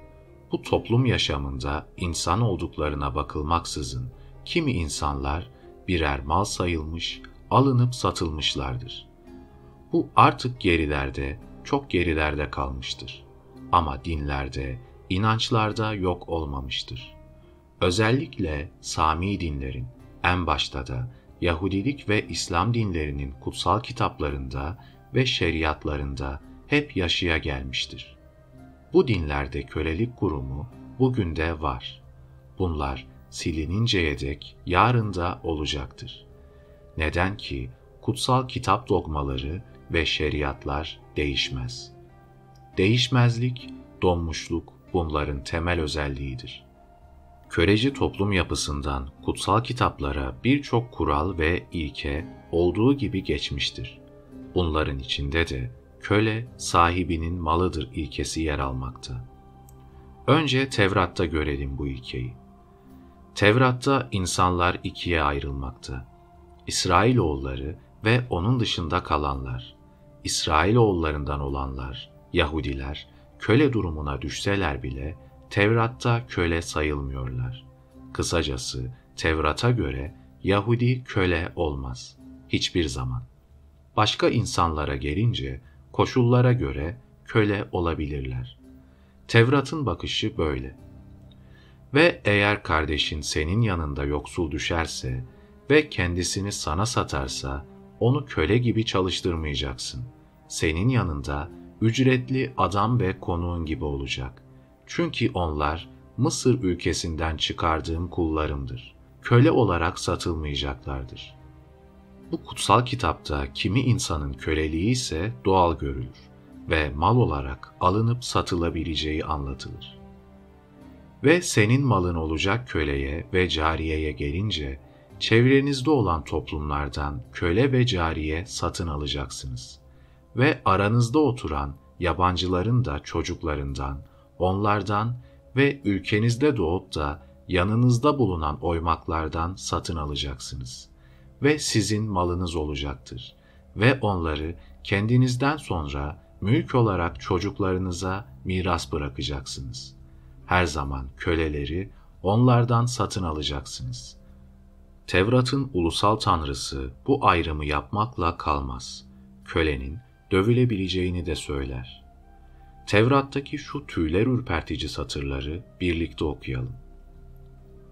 Bu toplum yaşamında insan olduklarına bakılmaksızın kimi insanlar birer mal sayılmış, alınıp satılmışlardır. Bu artık gerilerde, çok gerilerde kalmıştır. Ama dinlerde, inançlarda yok olmamıştır. Özellikle Sami dinlerin, en başta da Yahudilik ve İslam dinlerinin kutsal kitaplarında ve şeriatlarında hep yaşaya gelmiştir. Bu dinlerde kölelik kurumu bugün de var. Bunlar silininceye dek yarın da olacaktır. Neden ki kutsal kitap dogmaları ve şeriatlar değişmez. Değişmezlik, donmuşluk bunların temel özelliğidir. Köleci toplum yapısından kutsal kitaplara birçok kural ve ilke olduğu gibi geçmiştir. Bunların içinde de köle sahibinin malıdır ilkesi yer almakta. Önce Tevrat'ta görelim bu ilkeyi. Tevrat'ta insanlar ikiye ayrılmakta. İsrailoğulları ve onun dışında kalanlar. İsrailoğullarından olanlar, Yahudiler, köle durumuna düşseler bile Tevrat'ta köle sayılmıyorlar. Kısacası Tevrat'a göre Yahudi köle olmaz. Hiçbir zaman. Başka insanlara gelince koşullara göre köle olabilirler. Tevrat'ın bakışı böyle. Ve eğer kardeşin senin yanında yoksul düşerse ve kendisini sana satarsa onu köle gibi çalıştırmayacaksın. Senin yanında ücretli adam ve konuğun gibi olacak. Çünkü onlar Mısır ülkesinden çıkardığım kullarımdır. Köle olarak satılmayacaklardır. Bu kutsal kitapta kimi insanın köleliği ise doğal görülür ve mal olarak alınıp satılabileceği anlatılır. Ve senin malın olacak köleye ve cariyeye gelince, çevrenizde olan toplumlardan köle ve cariye satın alacaksınız. Ve aranızda oturan yabancıların da çocuklarından, onlardan ve ülkenizde doğup da yanınızda bulunan oymaklardan satın alacaksınız. Ve sizin malınız olacaktır. Ve onları kendinizden sonra mülk olarak çocuklarınıza miras bırakacaksınız. Her zaman köleleri onlardan satın alacaksınız. Tevrat'ın ulusal tanrısı bu ayrımı yapmakla kalmaz. Kölenin dövülebileceğini de söyler. Tevrat'taki şu tüyler ürpertici satırları birlikte okuyalım.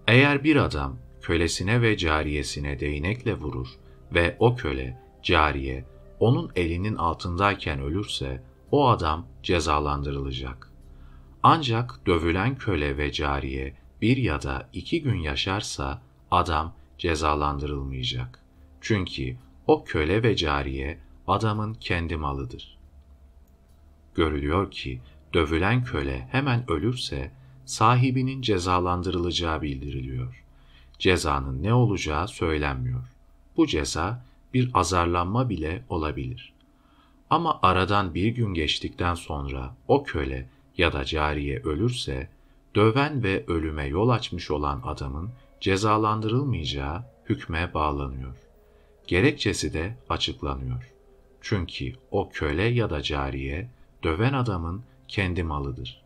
Eğer bir adam kölesine ve cariyesine değnekle vurur ve o köle, cariye onun elinin altındayken ölürse o adam cezalandırılacak. Ancak dövülen köle ve cariye bir ya da iki gün yaşarsa adam cezalandırılmayacak. Çünkü o köle ve cariye adamın kendi malıdır. Görülüyor ki dövülen köle hemen ölürse sahibinin cezalandırılacağı bildiriliyor. Cezanın ne olacağı söylenmiyor. Bu ceza bir azarlanma bile olabilir. Ama aradan bir gün geçtikten sonra o köle ya da cariye ölürse, döven ve ölüme yol açmış olan adamın cezalandırılmayacağı hükme bağlanıyor. Gerekçesi de açıklanıyor. Çünkü o köle ya da cariye döven adamın kendi malıdır.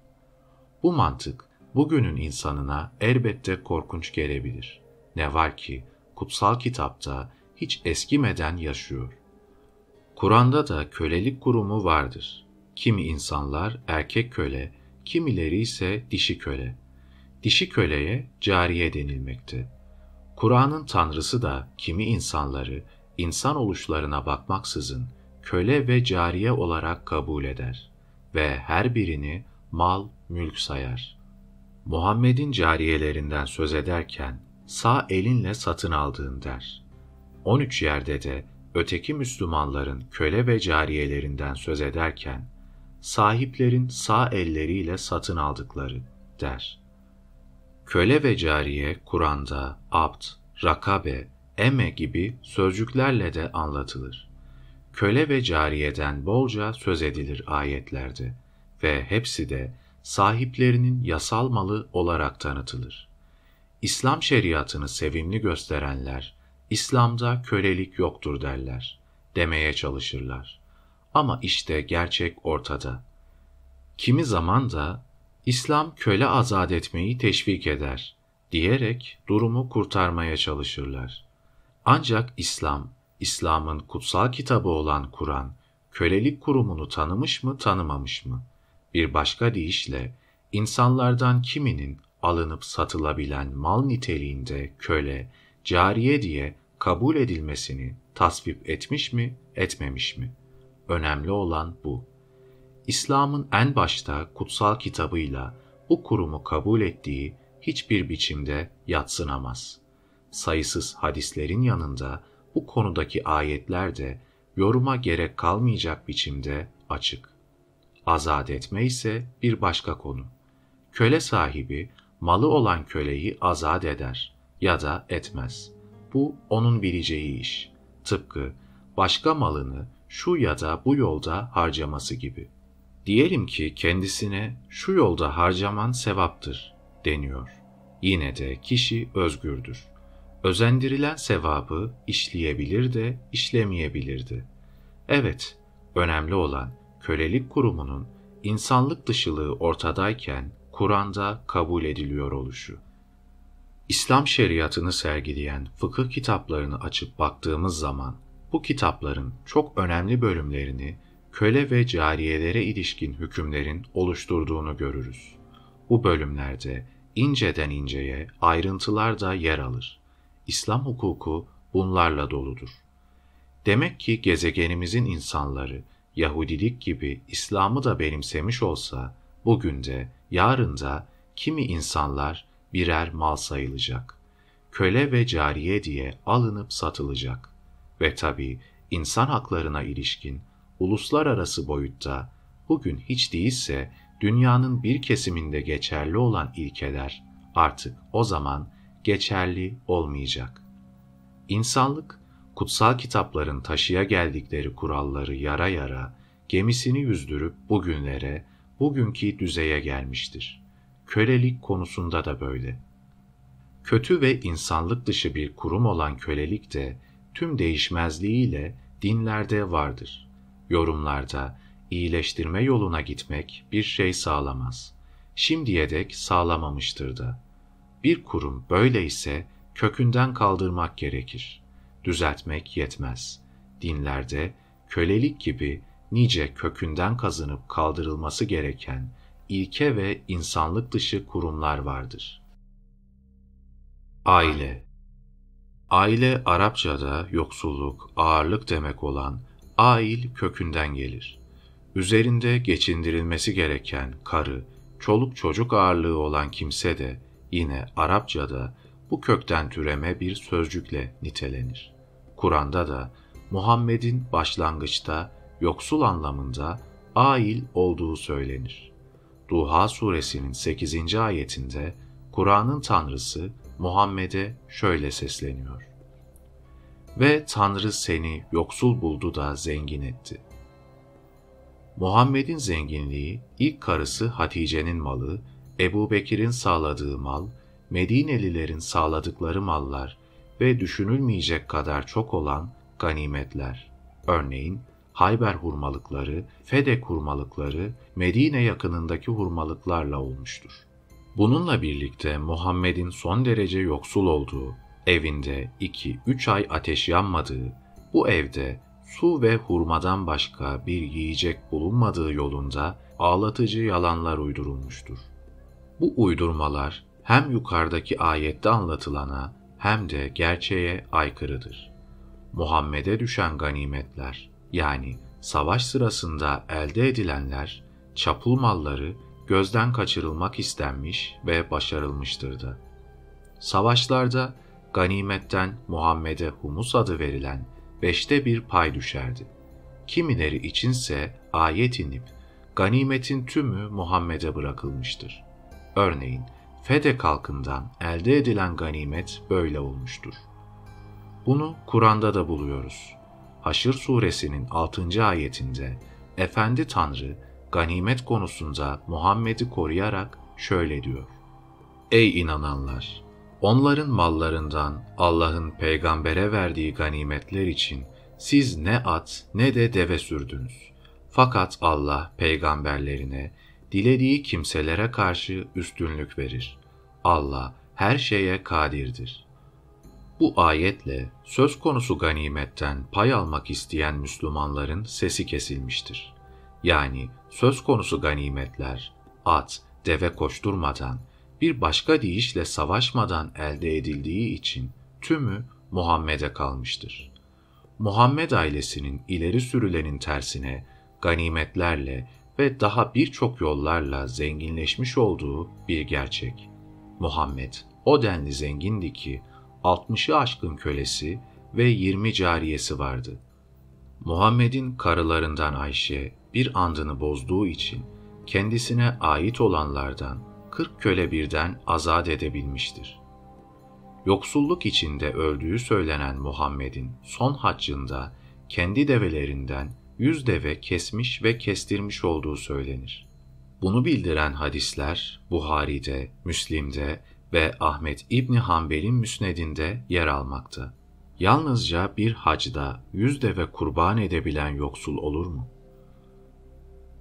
Bu mantık bugünün insanına elbette korkunç gelebilir. Ne var ki kutsal kitapta hiç eskimeden yaşıyor. Kur'an'da da kölelik kurumu vardır. Kimi insanlar erkek köle, kimileri ise dişi köle. Dişi köleye cariye denilmekte. Kur'an'ın tanrısı da kimi insanları insan oluşlarına bakmaksızın köle ve cariye olarak kabul eder ve her birini mal, mülk sayar. Muhammed'in cariyelerinden söz ederken sağ elinle satın aldığın der. 13 yerde de öteki Müslümanların köle ve cariyelerinden söz ederken, sahiplerin sağ elleriyle satın aldıkları der. Köle ve cariye Kur'an'da abd, rakabe, eme gibi sözcüklerle de anlatılır. Köle ve cariyeden bolca söz edilir ayetlerde ve hepsi de sahiplerinin yasal malı olarak tanıtılır. İslam şeriatını sevimli gösterenler, İslam'da kölelik yoktur derler, demeye çalışırlar. Ama işte gerçek ortada. Kimi zaman da İslam köle azat etmeyi teşvik eder diyerek durumu kurtarmaya çalışırlar. Ancak İslam, İslam'ın kutsal kitabı olan Kur'an, kölelik kurumunu tanımış mı tanımamış mı? Bir başka deyişle, insanlardan kiminin alınıp satılabilen mal niteliğinde köle, cariye diye kabul edilmesini tasvip etmiş mi, etmemiş mi? Önemli olan bu. İslam'ın en başta kutsal kitabıyla bu kurumu kabul ettiği hiçbir biçimde yatsınamaz. Sayısız hadislerin yanında bu konudaki ayetler de yoruma gerek kalmayacak biçimde açık. Azat etme ise bir başka konu. Köle sahibi malı olan köleyi azat eder ya da etmez. Bu onun bileceği iş. Tıpkı başka malını şu ya da bu yolda harcaması gibi. Diyelim ki kendisine şu yolda harcaman sevaptır deniyor. Yine de kişi özgürdür. Özendirilen sevabı işleyebilir de işlemeyebilir de. Evet, önemli olan kölelik kurumunun insanlık dışılığı ortadayken Kur'an'da kabul ediliyor oluşu. İslam şeriatını sergileyen fıkıh kitaplarını açıp baktığımız zaman bu kitapların çok önemli bölümlerini köle ve cariyelere ilişkin hükümlerin oluşturduğunu görürüz. Bu bölümlerde inceden inceye ayrıntılar da yer alır. İslam hukuku bunlarla doludur. Demek ki gezegenimizin insanları Yahudilik gibi İslam'ı da benimsemiş olsa bugün de yarın da kimi insanlar birer mal sayılacak. Köle ve cariye diye alınıp satılacak. Ve tabi insan haklarına ilişkin uluslararası boyutta bugün hiç değilse dünyanın bir kesiminde geçerli olan ilkeler artık o zaman geçerli olmayacak. İnsanlık, kutsal kitapların taşıya geldikleri kuralları yara yara, gemisini yüzdürüp bugünlere, bugünkü düzeye gelmiştir. Kölelik konusunda da böyle. Kötü ve insanlık dışı bir kurum olan kölelik de tüm değişmezliğiyle dinlerde vardır. Yorumlarda iyileştirme yoluna gitmek bir şey sağlamaz. Şimdiye dek sağlamamıştır da. Bir kurum böyleyse kökünden kaldırmak gerekir. Düzeltmek yetmez. Dinlerde kölelik gibi nice kökünden kazınıp kaldırılması gereken ilke ve insanlık dışı kurumlar vardır. Aile Aile Arapçada yoksulluk, ağırlık demek olan ail kökünden gelir. Üzerinde geçindirilmesi gereken karı, çoluk çocuk ağırlığı olan kimse de yine Arapçada bu kökten türeme bir sözcükle nitelenir. Kur'an'da da Muhammed'in başlangıçta yoksul anlamında ail olduğu söylenir. Duha suresinin 8. ayetinde Kur'an'ın Tanrısı Muhammed'e şöyle sesleniyor. Ve Tanrı seni yoksul buldu da zengin etti. Muhammed'in zenginliği ilk karısı Hatice'nin malı, Ebu Bekir'in sağladığı mal, Medinelilerin sağladıkları mallar ve düşünülmeyecek kadar çok olan ganimetler. Örneğin Hayber hurmalıkları, Fedek hurmalıkları Medine yakınındaki hurmalıklarla olmuştur. Bununla birlikte Muhammed'in son derece yoksul olduğu, evinde 2-3 ay ateş yanmadığı, bu evde su ve hurmadan başka bir yiyecek bulunmadığı yolunda ağlatıcı yalanlar uydurulmuştur. Bu uydurmalar hem yukarıdaki ayette anlatılana hem de gerçeğe aykırıdır. Muhammed'e düşen ganimetler yani savaş sırasında elde edilenler, çapul malları gözden kaçırılmak istenmiş ve başarılmıştır da. Savaşlarda ganimetten Muhammed'e humus adı verilen beşte bir pay düşerdi. Kimileri içinse ayet inip ganimetin tümü Muhammed'e bırakılmıştır. Örneğin Fede kalkından elde edilen ganimet böyle olmuştur. Bunu Kur'an'da da buluyoruz. Haşr suresinin 6. ayetinde Efendi Tanrı ganimet konusunda Muhammed'i koruyarak şöyle diyor. Ey inananlar! Onların mallarından Allah'ın peygambere verdiği ganimetler için siz ne at ne de deve sürdünüz. Fakat Allah peygamberlerine, dilediği kimselere karşı üstünlük verir. Allah her şeye kadirdir. Bu ayetle söz konusu ganimetten pay almak isteyen Müslümanların sesi kesilmiştir. Yani söz konusu ganimetler at, deve koşturmadan bir başka deyişle savaşmadan elde edildiği için tümü Muhammed'e kalmıştır. Muhammed ailesinin ileri sürülenin tersine ganimetlerle ve daha birçok yollarla zenginleşmiş olduğu bir gerçek. Muhammed o denli zengindi ki 60'ı aşkın kölesi ve 20 cariyesi vardı. Muhammed'in karılarından Ayşe bir andını bozduğu için kendisine ait olanlardan 40 köle birden azat edebilmiştir. Yoksulluk içinde öldüğü söylenen Muhammed'in son haccında kendi develerinden yüz deve kesmiş ve kestirmiş olduğu söylenir. Bunu bildiren hadisler Buhari'de, Müslim'de ve Ahmet İbni Hanbel'in müsnedinde yer almakta. Yalnızca bir hacda yüz deve kurban edebilen yoksul olur mu?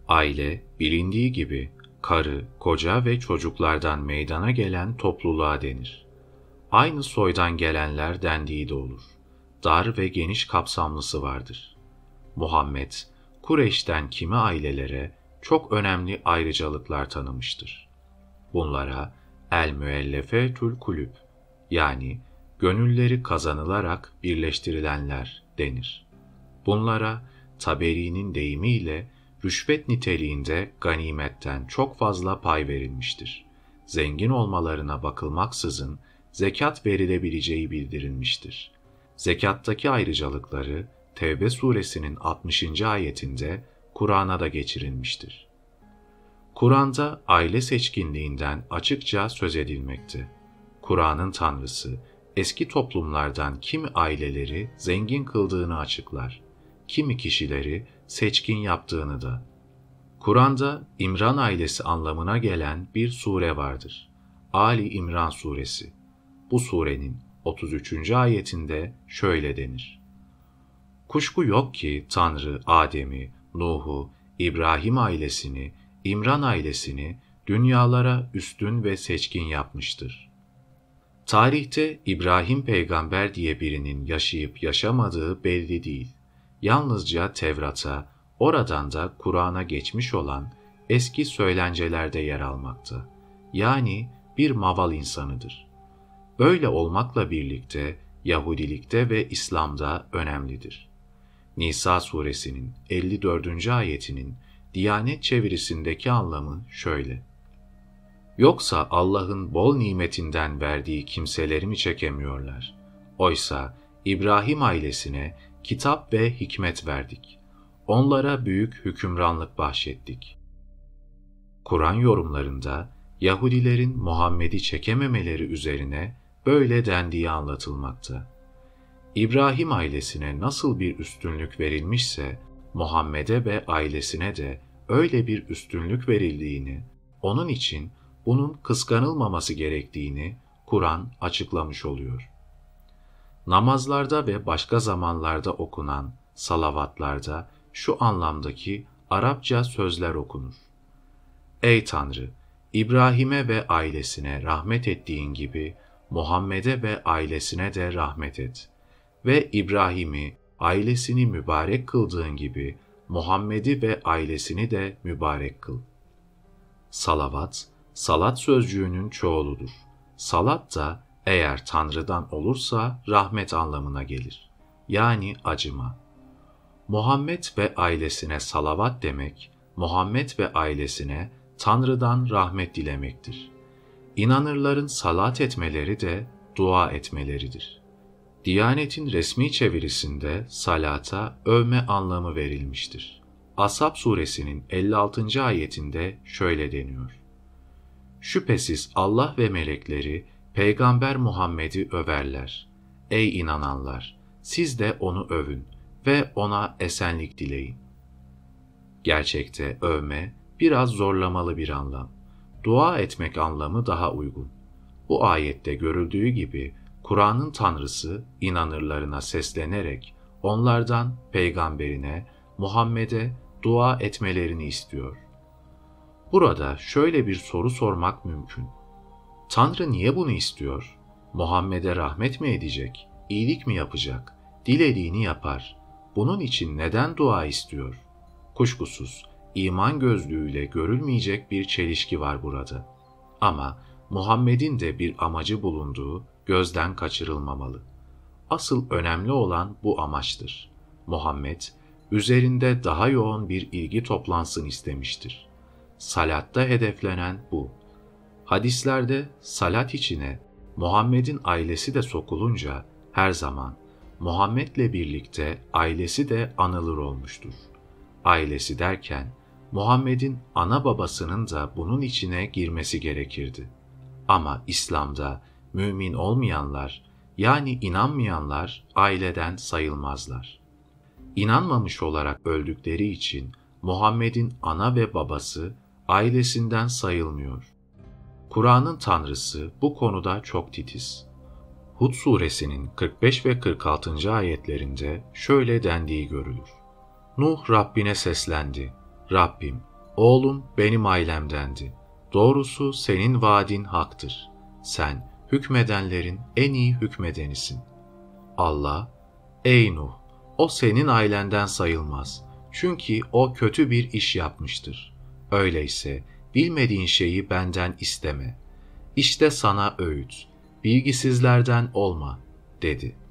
Aile, bilindiği gibi karı, koca ve çocuklardan meydana gelen topluluğa denir. Aynı soydan gelenler dendiği de olur. Dar ve geniş kapsamlısı vardır. Muhammed, Kureyş'ten kimi ailelere çok önemli ayrıcalıklar tanımıştır. Bunlara el tül kulüp yani gönülleri kazanılarak birleştirilenler denir. Bunlara Taberi'nin deyimiyle rüşvet niteliğinde ganimetten çok fazla pay verilmiştir. Zengin olmalarına bakılmaksızın zekat verilebileceği bildirilmiştir. Zekattaki ayrıcalıkları Tevbe suresinin 60. ayetinde Kur'an'a da geçirilmiştir. Kur'an'da aile seçkinliğinden açıkça söz edilmekte. Kur'an'ın tanrısı eski toplumlardan kimi aileleri zengin kıldığını açıklar, kimi kişileri seçkin yaptığını da. Kur'an'da İmran ailesi anlamına gelen bir sure vardır. Ali İmran suresi. Bu surenin 33. ayetinde şöyle denir. Kuşku yok ki Tanrı Adem'i, Nuh'u, İbrahim ailesini, İmran ailesini dünyalara üstün ve seçkin yapmıştır. Tarihte İbrahim peygamber diye birinin yaşayıp yaşamadığı belli değil. Yalnızca Tevrat'a, oradan da Kur'an'a geçmiş olan eski söylencelerde yer almakta. Yani bir maval insanıdır. Böyle olmakla birlikte Yahudilikte ve İslam'da önemlidir. Nisa suresinin 54. ayetinin Diyanet çevirisindeki anlamı şöyle. Yoksa Allah'ın bol nimetinden verdiği kimseleri mi çekemiyorlar? Oysa İbrahim ailesine kitap ve hikmet verdik. Onlara büyük hükümranlık bahşettik. Kur'an yorumlarında Yahudilerin Muhammed'i çekememeleri üzerine böyle dendiği anlatılmakta. İbrahim ailesine nasıl bir üstünlük verilmişse, Muhammed'e ve ailesine de öyle bir üstünlük verildiğini, onun için bunun kıskanılmaması gerektiğini Kur'an açıklamış oluyor. Namazlarda ve başka zamanlarda okunan salavatlarda şu anlamdaki Arapça sözler okunur. Ey Tanrı! İbrahim'e ve ailesine rahmet ettiğin gibi Muhammed'e ve ailesine de rahmet et. Ve İbrahim'i, ailesini mübarek kıldığın gibi Muhammed'i ve ailesini de mübarek kıl. Salavat, salat sözcüğünün çoğuludur. Salat da eğer Tanrı'dan olursa rahmet anlamına gelir. Yani acıma. Muhammed ve ailesine salavat demek, Muhammed ve ailesine Tanrı'dan rahmet dilemektir. İnanırların salat etmeleri de dua etmeleridir. Diyanetin resmi çevirisinde salata övme anlamı verilmiştir. Asap suresinin 56. ayetinde şöyle deniyor. Şüphesiz Allah ve melekleri Peygamber Muhammed'i överler. Ey inananlar! Siz de onu övün ve ona esenlik dileyin. Gerçekte övme biraz zorlamalı bir anlam. Dua etmek anlamı daha uygun. Bu ayette görüldüğü gibi Kur'an'ın tanrısı inanırlarına seslenerek onlardan peygamberine, Muhammed'e dua etmelerini istiyor. Burada şöyle bir soru sormak mümkün. Tanrı niye bunu istiyor? Muhammed'e rahmet mi edecek? İyilik mi yapacak? Dilediğini yapar. Bunun için neden dua istiyor? Kuşkusuz iman gözlüğüyle görülmeyecek bir çelişki var burada. Ama Muhammed'in de bir amacı bulunduğu gözden kaçırılmamalı. Asıl önemli olan bu amaçtır. Muhammed, üzerinde daha yoğun bir ilgi toplansın istemiştir. Salatta hedeflenen bu. Hadislerde salat içine Muhammed'in ailesi de sokulunca her zaman Muhammed'le birlikte ailesi de anılır olmuştur. Ailesi derken Muhammed'in ana babasının da bunun içine girmesi gerekirdi. Ama İslam'da mümin olmayanlar yani inanmayanlar aileden sayılmazlar. İnanmamış olarak öldükleri için Muhammed'in ana ve babası ailesinden sayılmıyor. Kur'an'ın tanrısı bu konuda çok titiz. Hud suresinin 45 ve 46. ayetlerinde şöyle dendiği görülür. Nuh Rabbine seslendi. Rabbim, oğlum benim ailemdendi. Doğrusu senin vaadin haktır. Sen hükmedenlerin en iyi hükmedenisin. Allah, ey Nuh, o senin ailenden sayılmaz. Çünkü o kötü bir iş yapmıştır. Öyleyse bilmediğin şeyi benden isteme. İşte sana öğüt, bilgisizlerden olma, dedi.''